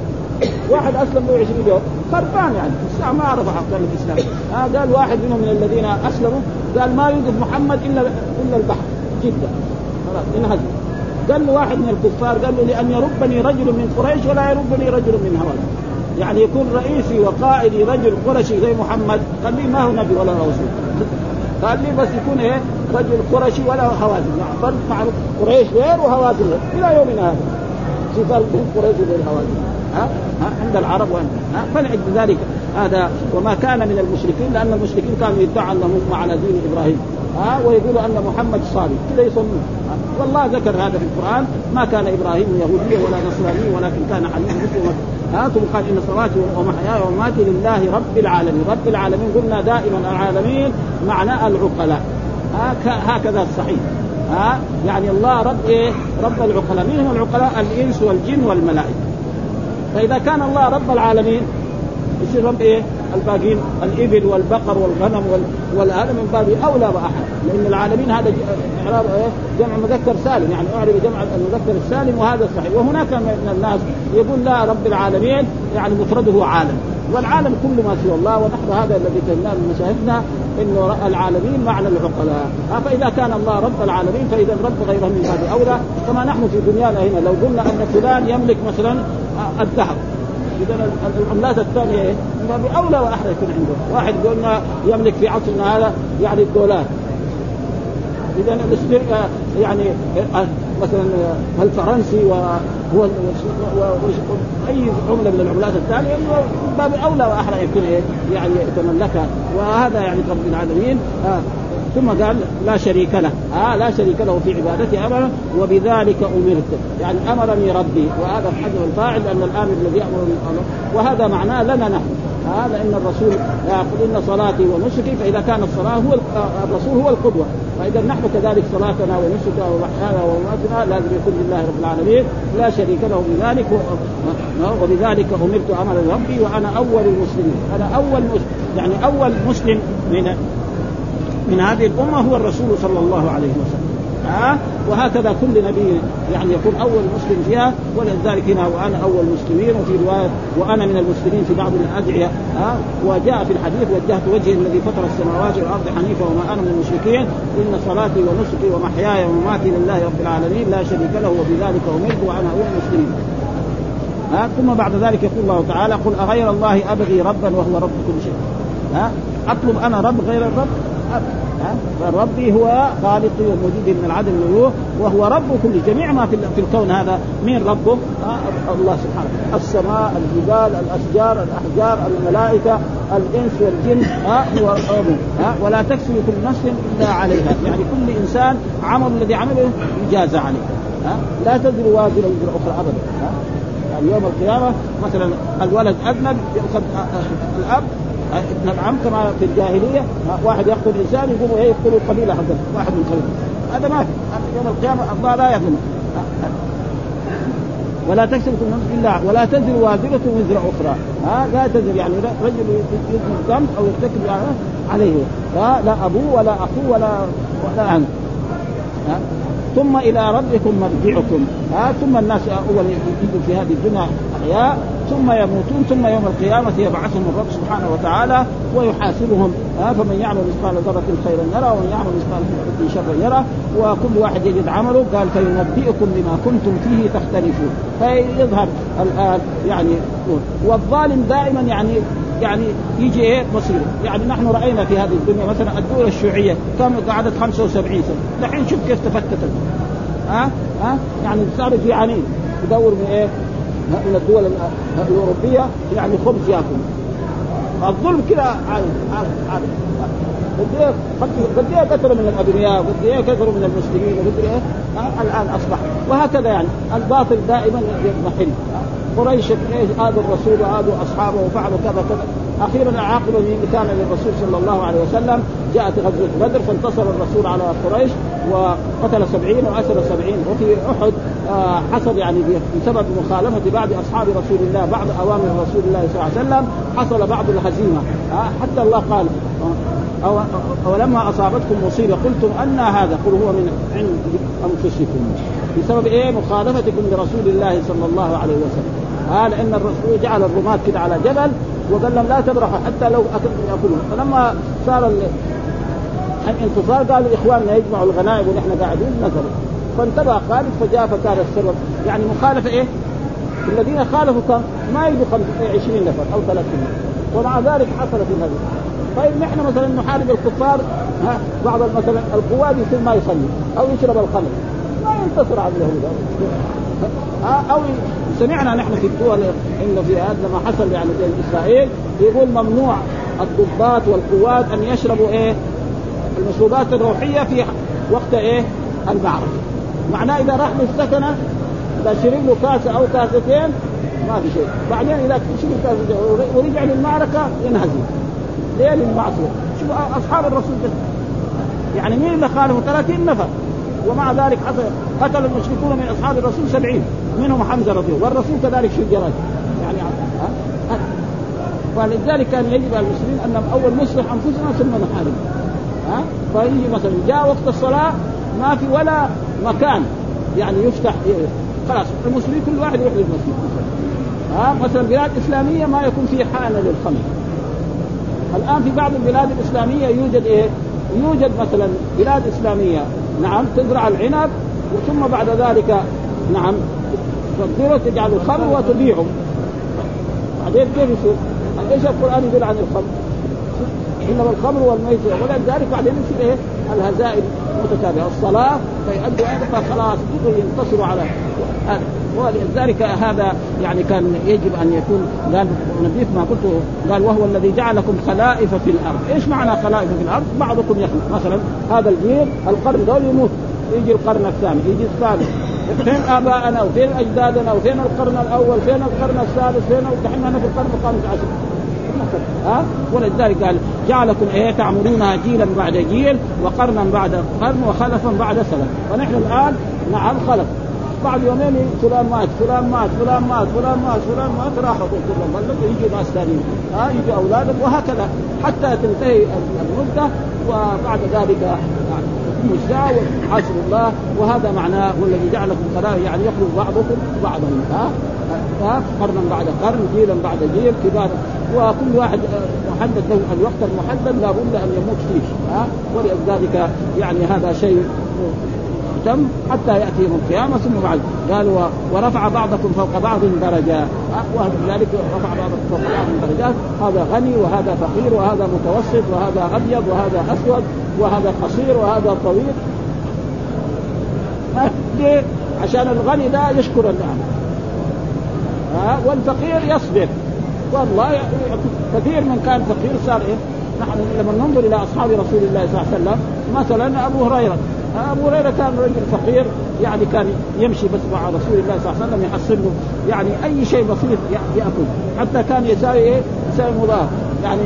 واحد أسلم له 20 يوم. خربان يعني. الساعة ما عرف احكام الإسلام. آه قال واحد منهم من الذين أسلموا قال ما يوجد محمد إلا إلا البحر. جدا. خلاص انهزم. قال له واحد من الكفار قال له لأن يربني رجل من قريش ولا يربني رجل من هوازن يعني يكون رئيسي وقائدي رجل قرشي زي محمد لي ما هو نبي ولا رسول. قال لي بس يكون إيه؟ رجل قرشي ولا هوازن. فرق معروف. قريش غير وهوازن. إلى يومنا هذا. في فرق بين قريش وبين هوازن ها؟ عند العرب وعند ها؟ فلعد ذلك هذا وما كان من المشركين لأن المشركين كانوا يدعوا أنهم على دين إبراهيم. ها؟ ويقولوا أن محمد صالح كذا يصنون والله ذكر هذا في القرآن. ما كان إبراهيم يهوديا ولا نصرانيا ولكن كان حنيفا مسلما ها؟ ثم قال إن صلاتي ومحياي ومماتي لله رب العالمين. رب العالمين قلنا دائما العالمين معنى العقلاء. هكذا الصحيح. ها؟ يعني الله رب إيه؟ رب العقلاء. من هم العقلاء؟ الإنس والجن والملائكة. فإذا كان الله رب العالمين يصير رب إيه؟ الباقين الإبل والبقر والغنم والهذا من باب أولى وأحد. لأن العالمين هذا اعراب إيه؟ جمع مذكر سالم. يعني اعرب جمع المذكر السالم وهذا صحيح. وهناك من الناس يقول لا رب العالمين يعني مفرده عالم. والعالم كل ما سوى الله ونحن هذا الذي فهمناه من مشاهدنا إنه العالمين معنى العقلاء. فإذا كان الله رب العالمين فإذا رب غيره من باب اولى كما نحن في دنيانا هنا لو قلنا أن فلان يملك مثلا الذهب. اذا العملات الثانية إيه؟ بأولى واحرى يكون عنده، واحد قلنا يملك في عصرنا هذا يعني الدولار. اذا يعني مثلا الفرنسي وهو أي عمله من العملات الثانية باب أولى واحرى يكون يعني يتملكها. وهذا يعني رب العالمين آه ثم قال لا شريك له. آه لا شريك له في عبادته ابدا وبذلك أمرت. يعني أمرني ربي وهذا حذف الفاعل لأن الامر الذي يامر وهذا معناه لنا نحن. هذا إن الرسول يقول إن صلاتي ونسكي فإذا كان الصلاة هو الرسول هو القدوة. فإذا نحن كذلك صلاتنا ونسكنا ومحيانا ومماتنا لازم يكون لله رب العالمين لا شريك له بذلك وبذلك أمرت أمر ربي وأنا أول المسلمين. أنا أول مسلم يعني أول مسلم من من هذه الأمة هو الرسول صلى الله عليه وسلم. ها؟ وهكذا كل نبي يعني يكون أول مسلم فيها ولذلك هنا وأنا أول مسلمين وفي رواية وأنا من المسلمين في بعض الأدعية ها؟ وجاء في الحديث وجهت وجهي الذي فطر السماوات والأرض حنيفا وما أنا من المشركين إن صلاتي ونسكي ومحياي ومماتي لله رب العالمين لا شريك له وبذلك امرت وأنا أول المسلمين. ها؟ ثم بعد ذلك يقول الله تعالى قل أغير الله أبغي ربا وهو رب كل شيء. ها؟ أطلب أنا رب غير الرب؟ فربي هو خالقي وموجودي من العدم والوجوه وهو رب كل جميع ما في في الكون هذا مين ربه؟ الله سبحانه. السماء الجبال الأشجار الأحجار الملائكة الإنس والجن ها؟ هو ربه ولا تكسب كل نفس إلا عليها. يعني كل إنسان عمل الذي عمله يجازى عليه. لا تزر وازرة وزر أخرى ابدا. يعني يوم القيامة مثلا الولد أذنب يأخذ الأب العم كما في الجاهلية واحد يقتل إنسان يقوم إيه يقتل القبيلة حقته واحد من القبيله هذا ما في يوم القيامة الله لا يظلم. ولا تكسب كل إلا ولا تزر وازرة وزر أخرى. ها لا تزر يعني رجل يذنب ذنب أو يرتكب عليه. لا أبوه ولا أخوه ولا ولا عنه ثم إلى ربكم مرجعكم. ها ثم الناس أول يجوا في هذه الدنيا احياء ثم يموتون ثم يوم القيامة يبعثهم الرب سبحانه وتعالى ويحاسبهم. ها فمن يعمل مثقال ذرة خيرا يرى ومن يعمل مثقال ذرة شرا يرى وكل واحد يجد عمله قال فينبئكم بما كنتم فيه تختلفون. فيظهر الآن يعني والظالم دائما يعني يعني يجي إيه؟ مصيره، يعني نحن رأينا في هذه الدنيا مثلا الدول الشيوعية كم قعدت 75 سنة، الحين شوف كيف تفتتت. ها؟ ها؟ يعني صار في عنين. يدور من إيه؟ من الدول الأوروبية يعني خبز ياكل. الظلم كذا عادي عادي قد إيه؟ قد كثروا من الاغنياء قد إيه كثروا من المسلمين؟ قد إيه؟ الآن أصبح. وهكذا يعني. الباطل دائما يضمحل. قريش آذوا الرسول وآذوا أصحابه وفعلوا كذا كذا. أخيرا العاقبة من كان للرسول صلى الله عليه وسلم. جاءت غزوة بدر فانتصر الرسول على قريش وقتل سبعين وأسر سبعين. وفي أحد آه حصل يعني بسبب مخالفة بعض أصحاب رسول الله بعض أوامر رسول الله صلى الله عليه وسلم حصل بعض الهزيمة. آه حتى الله قال أو أولما أصابتكم مصيبة قلتم أن هذا قل هو من عند أنفسكم. بسبب إيه؟ مخالفتكم لرسول الله صلى الله عليه وسلم. آه لأن الرسول جعل الرماة كده على جبل وقال لهم لا تبرحوا حتى لو أكلتم يأكلون. فلما صار الانتصار قالوا إخواننا يجمعوا الغنائم ونحن قاعدين نزلوا فانتبه خالد فجاء فكان السبب يعني مخالفة إيه؟ الذين خالفوا كان ما يجوا 20 نفر أو 30 ومع ذلك حصلت هذه طيب نحن مثلا نحارب الكفار ها بعض مثلا القواد يصير ما يصلي أو يشرب الخمر. ما ينتصر على اليهود. أو سمعنا نحن في الدول انه في هذا لما حصل يعني بين إسرائيل يقول ممنوع الضباط والقوات أن يشربوا إيه؟ المشروبات الروحية في وقت إيه؟ المعركة. معناه إذا راح للسكنه اذا شرب له كاسه أو كاستين ما في شيء. بعدين إذا شرب كاسه ورجع للمعركة ينهزم. ليه للمعصيه شوف أصحاب الرسول بس يعني مين اللي خالفوا 30 نفر. ومع ذلك حصل قتل المشركون من أصحاب الرسول 70 منهم حمزة رضي الله والرسول كذلك شجرات يعني ها؟ ولذلك كان يجب على المسلمين ان أول نصلح أنفسنا ثم نحارب. ها؟ فيجي مثلا جاء وقت الصلاة ما في ولا مكان. يعني يفتح خلاص المسلمين كل واحد يروح للمسجد. ها؟ مثلا بلاد إسلامية ما يكون في حانه للخمر. الآن في بعض البلاد الإسلامية يوجد إيه؟ يوجد مثلا بلاد إسلامية نعم تزرع العنب ثم بعد ذلك نعم تصدره تجعل الخمر وتبيعه بعدين كيف يصير؟ إيش القرآن يقول عن الخمر؟ إنما الخمر والميسر ولذلك بعدين يصير إيه؟ الهزائم متتابعه، الصلاة فيؤدوا فخلاص ينتصروا على هذا ولذلك هذا يعني كان يجب أن يكون قال نبيك ما قلت قال وهو الذي جعلكم خلائف في الأرض، إيش معنى خلائف في الأرض؟ بعضكم يخلق. مثلا هذا الجيل القرن دول يموت. يجي القرن الثاني يجي الثالث. فين آباءنا؟ وفين أجدادنا؟ وفين القرن الأول؟ فين القرن الثالث فين دحين في القرن الخامس عشر. ها؟ ولذلك قال جعلكم إيه تعمرونها جيلا بعد جيل وقرنا بعد قرن وخلفا بعد سلف ونحن الآن نعم خلف بعد يومين فلان مات فلان مات فلان مات فلان مات فلان مات راحوا كلهم يجي ناس ثانيين. ها يجي أولادك وهكذا حتى تنتهي المدة وبعد ذلك يعني الساعة وحاسب الله. وهذا معناه هو الذي جعلكم خلائق يعني يخلق بعضكم بعضا. ها ها قرنا بعد قرن جيلا بعد جيل كبار. وكل واحد محدد له الوقت المحدد لابد أن يموت فيه. ها ولذلك يعني هذا شيء تم حتى يأتي يوم القيامة ثم بعد قال ورفع بعضكم فوق بعض درجات. ولذلك رفع بعضكم فوق بعض درجات. هذا غني وهذا فقير وهذا متوسط وهذا أبيض وهذا أسود وهذا قصير وهذا طويل. ليه؟ عشان الغني ده يشكر النعمه ها؟ والفقير يصبر. والله كثير من كان فقير صار إيه؟ نحن لما ننظر إلى أصحاب رسول الله صلى الله عليه وسلم مثلا أبو هريرة. أبو هريرة كان رجل فقير يعني كان يمشي بس مع رسول الله صلى الله عليه وسلم يحصل له يعني أي شيء بسيط يأكل. حتى كان يساوي إيه؟ يساوي مضاف. يعني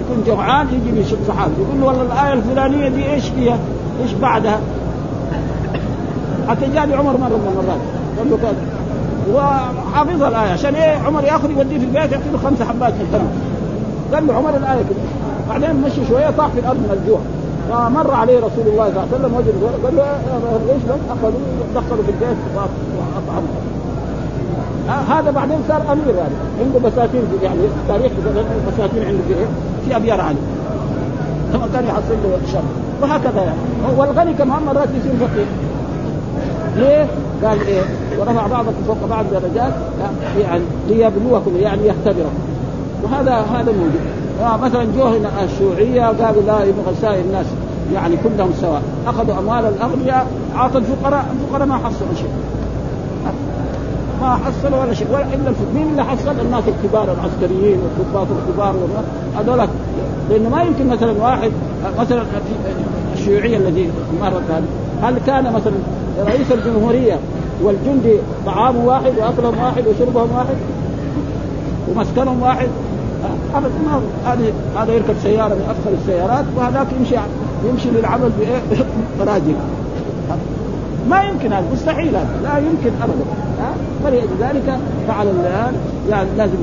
يكون جوعان يجي يشوف صحابي يقول له والله الآية الفلانية دي إيش فيها؟ إيش بعدها؟ حتى جاني عمر مرة من المرات. قال له كذا. وحافظ الآية عشان إيه؟ عمر يأخذ يوديه في البيت يعطي له حبات من التمر. قال له عمر الآية كده. بعدين مشي شوية طاح في الأرض من الجوع. فمر عليه رسول الله صلى الله عليه وسلم وجد قال له ليش لك؟ أخذوا دخلوا في البيت واطعموا هذا بعدين صار أمير يعني عنده بساتين يعني تاريخ بساتين عنده في إيه؟ في ابيار علي ثم كان يحصل له شر وهكذا يعني والغني كمان مرات يصير فقير ليه؟ قال إيه؟ ورفع بعضكم فوق بعض درجات يعني ليبلوكم يعني يختبركم وهذا هذا موجود آه مثلا جو هنا الشيوعية قالوا لا يبغى سائر الناس يعني كلهم سواء. أخذوا أموال الأغنياء اعطوا الفقراء الفقراء ما حصلوا شيء. ما حصلوا ولا شيء ولا إلا مين اللي حصل؟ الناس الكبار العسكريين والضباط الكبار هذول لأنه ما يمكن مثلا واحد مثلا الشيوعية الذي مرت هذه. هل كان مثلا رئيس الجمهورية والجندي طعامه واحد وأكلهم واحد وشربهم واحد ومسكنهم واحد؟ ابدا ما هذه هذا يركب سيارة من افخر السيارات وهذاك يمشي يمشي للعمل بإيه؟ [LAUGHS] براجل. ما يمكن هذا مستحيل هذا. لا يمكن ابدا. فلذلك فعل يعني لازم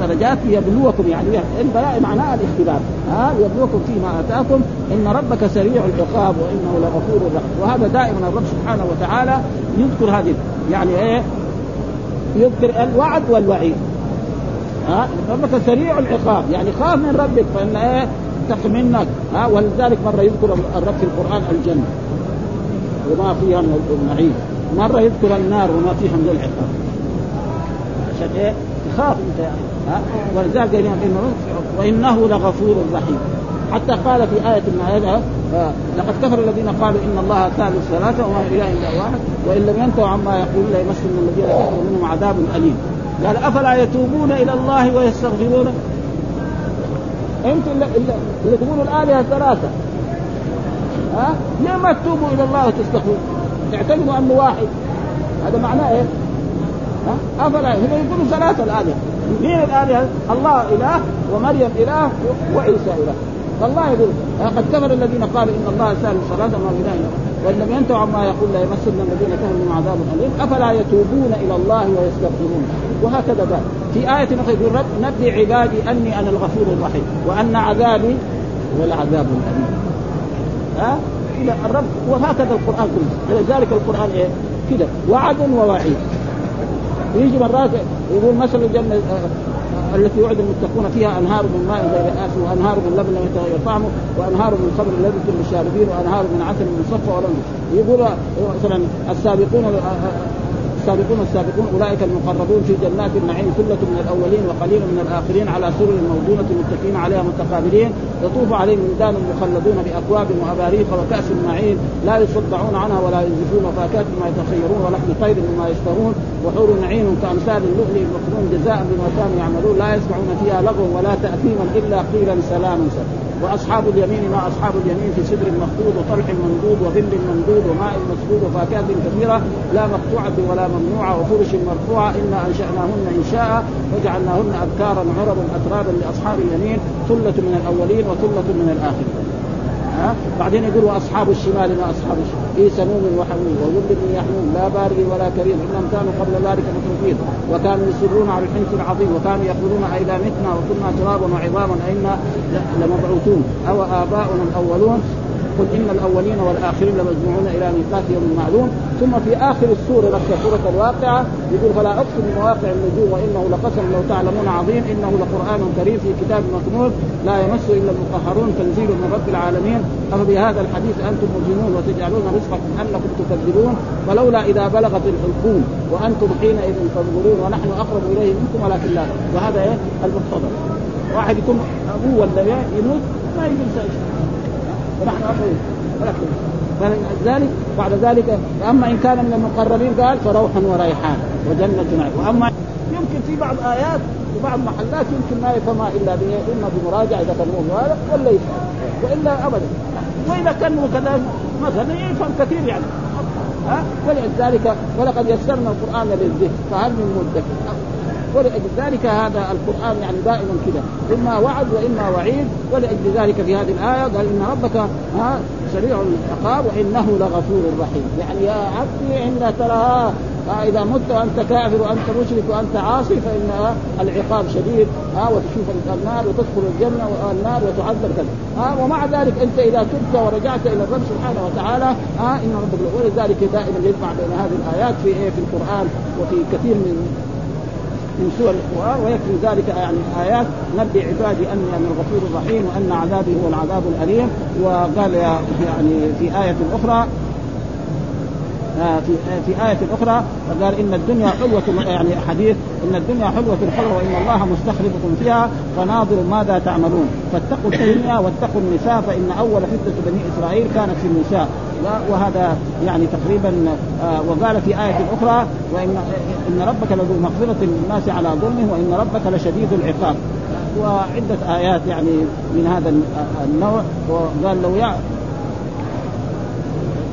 درجات ليبلوكم يعني. البلاء معناها الاختبار. ها؟ يبلوكم فيما آتاكم. إن ربك سريع العقاب وإنه لغفور رحيم. وهذا دائما الرب سبحانه وتعالى يذكر هذه يعني إيه؟ يذكر الوعد والوعيد. ها؟ ربك سريع العقاب. يعني خاف من ربك فإن إيه؟ تقي منك. ها؟ ولذلك مرة يذكر الرب في القرآن الجنة. وما فيها من النعيم. مرة يذكر النار وما فيها من العقاب. عشان إيه؟ تخاف أنت يعني ها؟ ولذلك إنه وإنه لغفور رحيم. حتى قال في آية من آياتها لقد كفر الذين قالوا إن الله ثالث ثلاثة وما إله إلا واحد وإن لم ينتهوا عما يقولون ليمسن الذين كفروا منهم عذاب أليم. قال أفلا يتوبون إلى الله ويستغفرون أنتم اللي, اللي تقولوا الالهه ثلاثة. ها؟ ليه ما تتوبوا إلى الله وتستغفرون؟ تعتقدوا أنه واحد. هذا معناه إيه؟ ها؟ أفلا هم يقولوا ثلاثة الالهه مين الالهه؟ الله إله ومريم إله وعيسى إله. فالله يقول قد كفر الذين قالوا إن الله ثالث ثلاثة وما اله إلا وإن لم ينتهوا عما يقول لا يمسن الذين كفروا من عذاب أليم أفلا يتوبون إلى الله ويستغفرون؟ وهكذا قال. في آية أخرى يقول رب نبي عبادي أني أنا الغفور الرحيم وأن عذابي هو العذاب الأليم. ها؟ إلى الرب. وهكذا القرآن كله. ولذلك القرآن إيه؟ كده. وعد ووعيد. يجي مرات يقول مثل الجنة التي وعد المتقون فيها أنهار من ماء غير آسن وأنهار من لبن لم يتغير طعمه وأنهار من خمر لذة للشاربين وأنهار من عسل مصفى ولم يقول مثلا السابقون والسابقون السابقون أولئك المقربون في جنات النعيم ثلة من الأولين وقليل من الآخرين على سرر موضونه متكئين عليها متقابلين يطوف عليهم ولدان مخلدون بأكواب وأباريق وكأس معين لا يصدعون عنها ولا ينزفون وفاكهه ما يتخيرون ولحم طير مما يشتهون. وحور نعيم كأمثال اللؤلؤ المكنون جزاء بما كانوا يعملون. لا يسمعون فيها لغوا ولا تأثيما إلا قيلا سلاما. سلاما وأصحاب اليمين ما أصحاب اليمين في سدر مخضود وطلح منضود وظل ممدود وماء مسدود وفاكهة كثيرة. لا مقطوعة ولا ممنوعة وفرش مرفوعة. أنا أنشأناهن انشاء وجعلناهن أبكارا عربا أترابا لأصحاب اليمين. ثلة من الأولين وثلة من الآخرين. ها؟ بعدين يقول وأصحاب الشمال ما أصحاب الشمال. في سموم وحميم وظل من يحموم لا بارد ولا كريم. إنهم كانوا قبل ذلك مترفين وكانوا يصرون على الحنث العظيم. وكانوا يقولون اذا متنا وكنا ترابا وعظاما. أئنا لمبعوثون. أو آباؤنا الأولون. قل إن الأولين والآخرين لمجموعون إلى ميقات يوم معلوم. ثم في آخر السوره نفسها سورة الواقعة يقول فلا أقسم بمواقع النجوم وإنه لقسم لو تعلمون عظيم. إنه لقرآن كريم في كتاب مكنون لا يمس إلا المطهرون. تنزيل من رب العالمين. افبهذا الحديث أنتم مجرمون وتجعلون رزقكم أنكم تكذبون؟ فلولا إذا بلغت الحلقوم وأنتم حينئذ تنظرون ونحن أقرب إليه منكم. ولكن لا. وهذا إيه؟ المقتضى. واحد يكون أبوه ولا يموت ما يجوز ونحن اخرين فلذلك بعد ذلك فأما إن كان من المقربين قال فروح وريحان وجنة نعيم وأما يمكن في بعض آيات وبعض محلات يمكن ما يفهمها إلا إما بمراجعة إذا كان هذا ولا يفهم وإلا ابدا. وإذا كان كذا مثلا يفهم كثير يعني. ها؟ ولذلك ولقد يسرنا القرآن للذكر فهل من مدكر؟ ولأجل ذلك هذا القرآن يعني دائما كذا. إما وعد وإما وعيد ولأجل ذلك في هذه الآية قال إن ربك ها سريع العقاب وإنه لغفور رحيم. يعني يا عبدي إن ترى إذا مت وأنت كافر وأنت مشرك وأنت عاصي فإن العقاب شديد ها وتشوف النار وتدخل الجنة والنار وتعذب كذا. ها ومع ذلك أنت إذا تبت ورجعت إلى الرب سبحانه وتعالى ها إن ربك ولذلك دائما يجمع بين هذه الآيات في إيه في القرآن وفي كثير من من سور القرآن ويكفي ذلك يعني آيات. نبي عبادي أني أنا الغفور الرحيم وأن عذابي هو العذاب الأليم. وقال يعني في آية أخرى آه، في آه، في آية أخرى قال إن الدنيا حلوة يعني حديث إن الدنيا حلوة حلوة وإن الله مستخلفكم فيها فناظر ماذا تعملون. فاتقوا الدنيا واتقوا النساء فإن أول فتنة بني إسرائيل كانت في النساء وهذا يعني تقريبا آه، وقال في آية أخرى وإن إن ربك لذو مغفرة للناس على ظلمه وإن ربك لشديد العقاب. وعدة آيات يعني من هذا النوع. وقال لو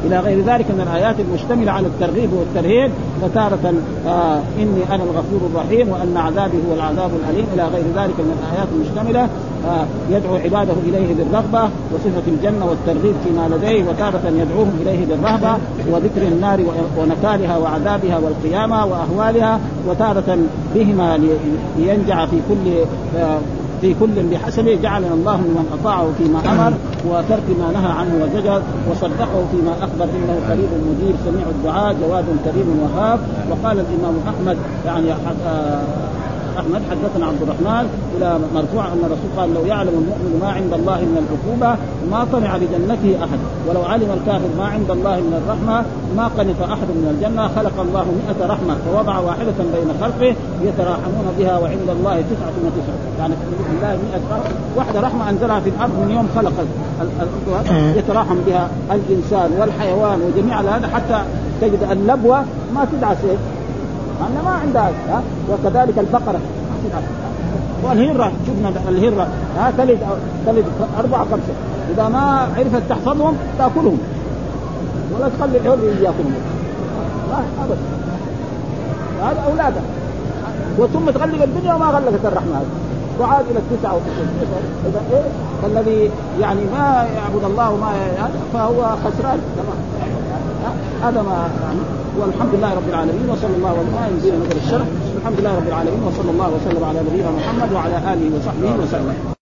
إلى غير ذلك من الآيات المشتملة على الترغيب والترهيب وتارة آه إني أنا الغفور الرحيم وأن عذابي هو العذاب الأليم إلى غير ذلك من الآيات المشتملة آه يدعو عباده إليه بالرغبة وصفة الجنة والترغيب فيما لديه وتارة يدعوهم إليه بالرهبة وذكر النار ونكالها وعذابها والقيامة وأهوالها وتارة بهما لينجع في كل آه في كل بحسبه جعلنا الله من أطاعه فيما أمر وترك ما نهى عنه وزجر وصدقه فيما أخبر إنه قريب مجيب سميع الدعاء جواد كريم وهاب. وقال الإمام أحمد يعني آه، أحمد حدثنا عبد الرحمن إلى مرفوع أن الرسول قال لو يعلم المؤمن ما عند الله من العقوبة ما طمع لجنته أحد. ولو علم الكافر ما عند الله من الرحمة ما قنط أحد من الجنة خلق الله مئة رحمة فوضع واحدة بين خلقه يتراحمون بها وعند الله تسعة وتسعة. يعني في الله مئة رحمة. واحدة رحمة أنزلها في الأرض من يوم خلق الأرض يتراحم بها الإنسان والحيوان وجميع هذا حتى تجد اللبوة ما تدعس لأن ما عندها ها؟ وكذلك البقرة. والهرة شفنا الهرة ها؟ تلد تلد أربعة خمسة. إذا ما عرفت تحفظهم تأكلهم. ولا تخلي الحر يأكلهم. ما أبدا هذا أولادها وثم تغلق الدنيا وما غلقت الرحمة. هذه وعاد إلى التسعة إذا إيه؟ فالذي يعني ما يعبد الله وما فهو خسران. هذا ما والحمد لله رب العالمين وصلى الله وسلم يزيد نظر الشرح الحمد لله رب العالمين وصلى الله وسلم على نبينا محمد وعلى آله وصحبه وسلم.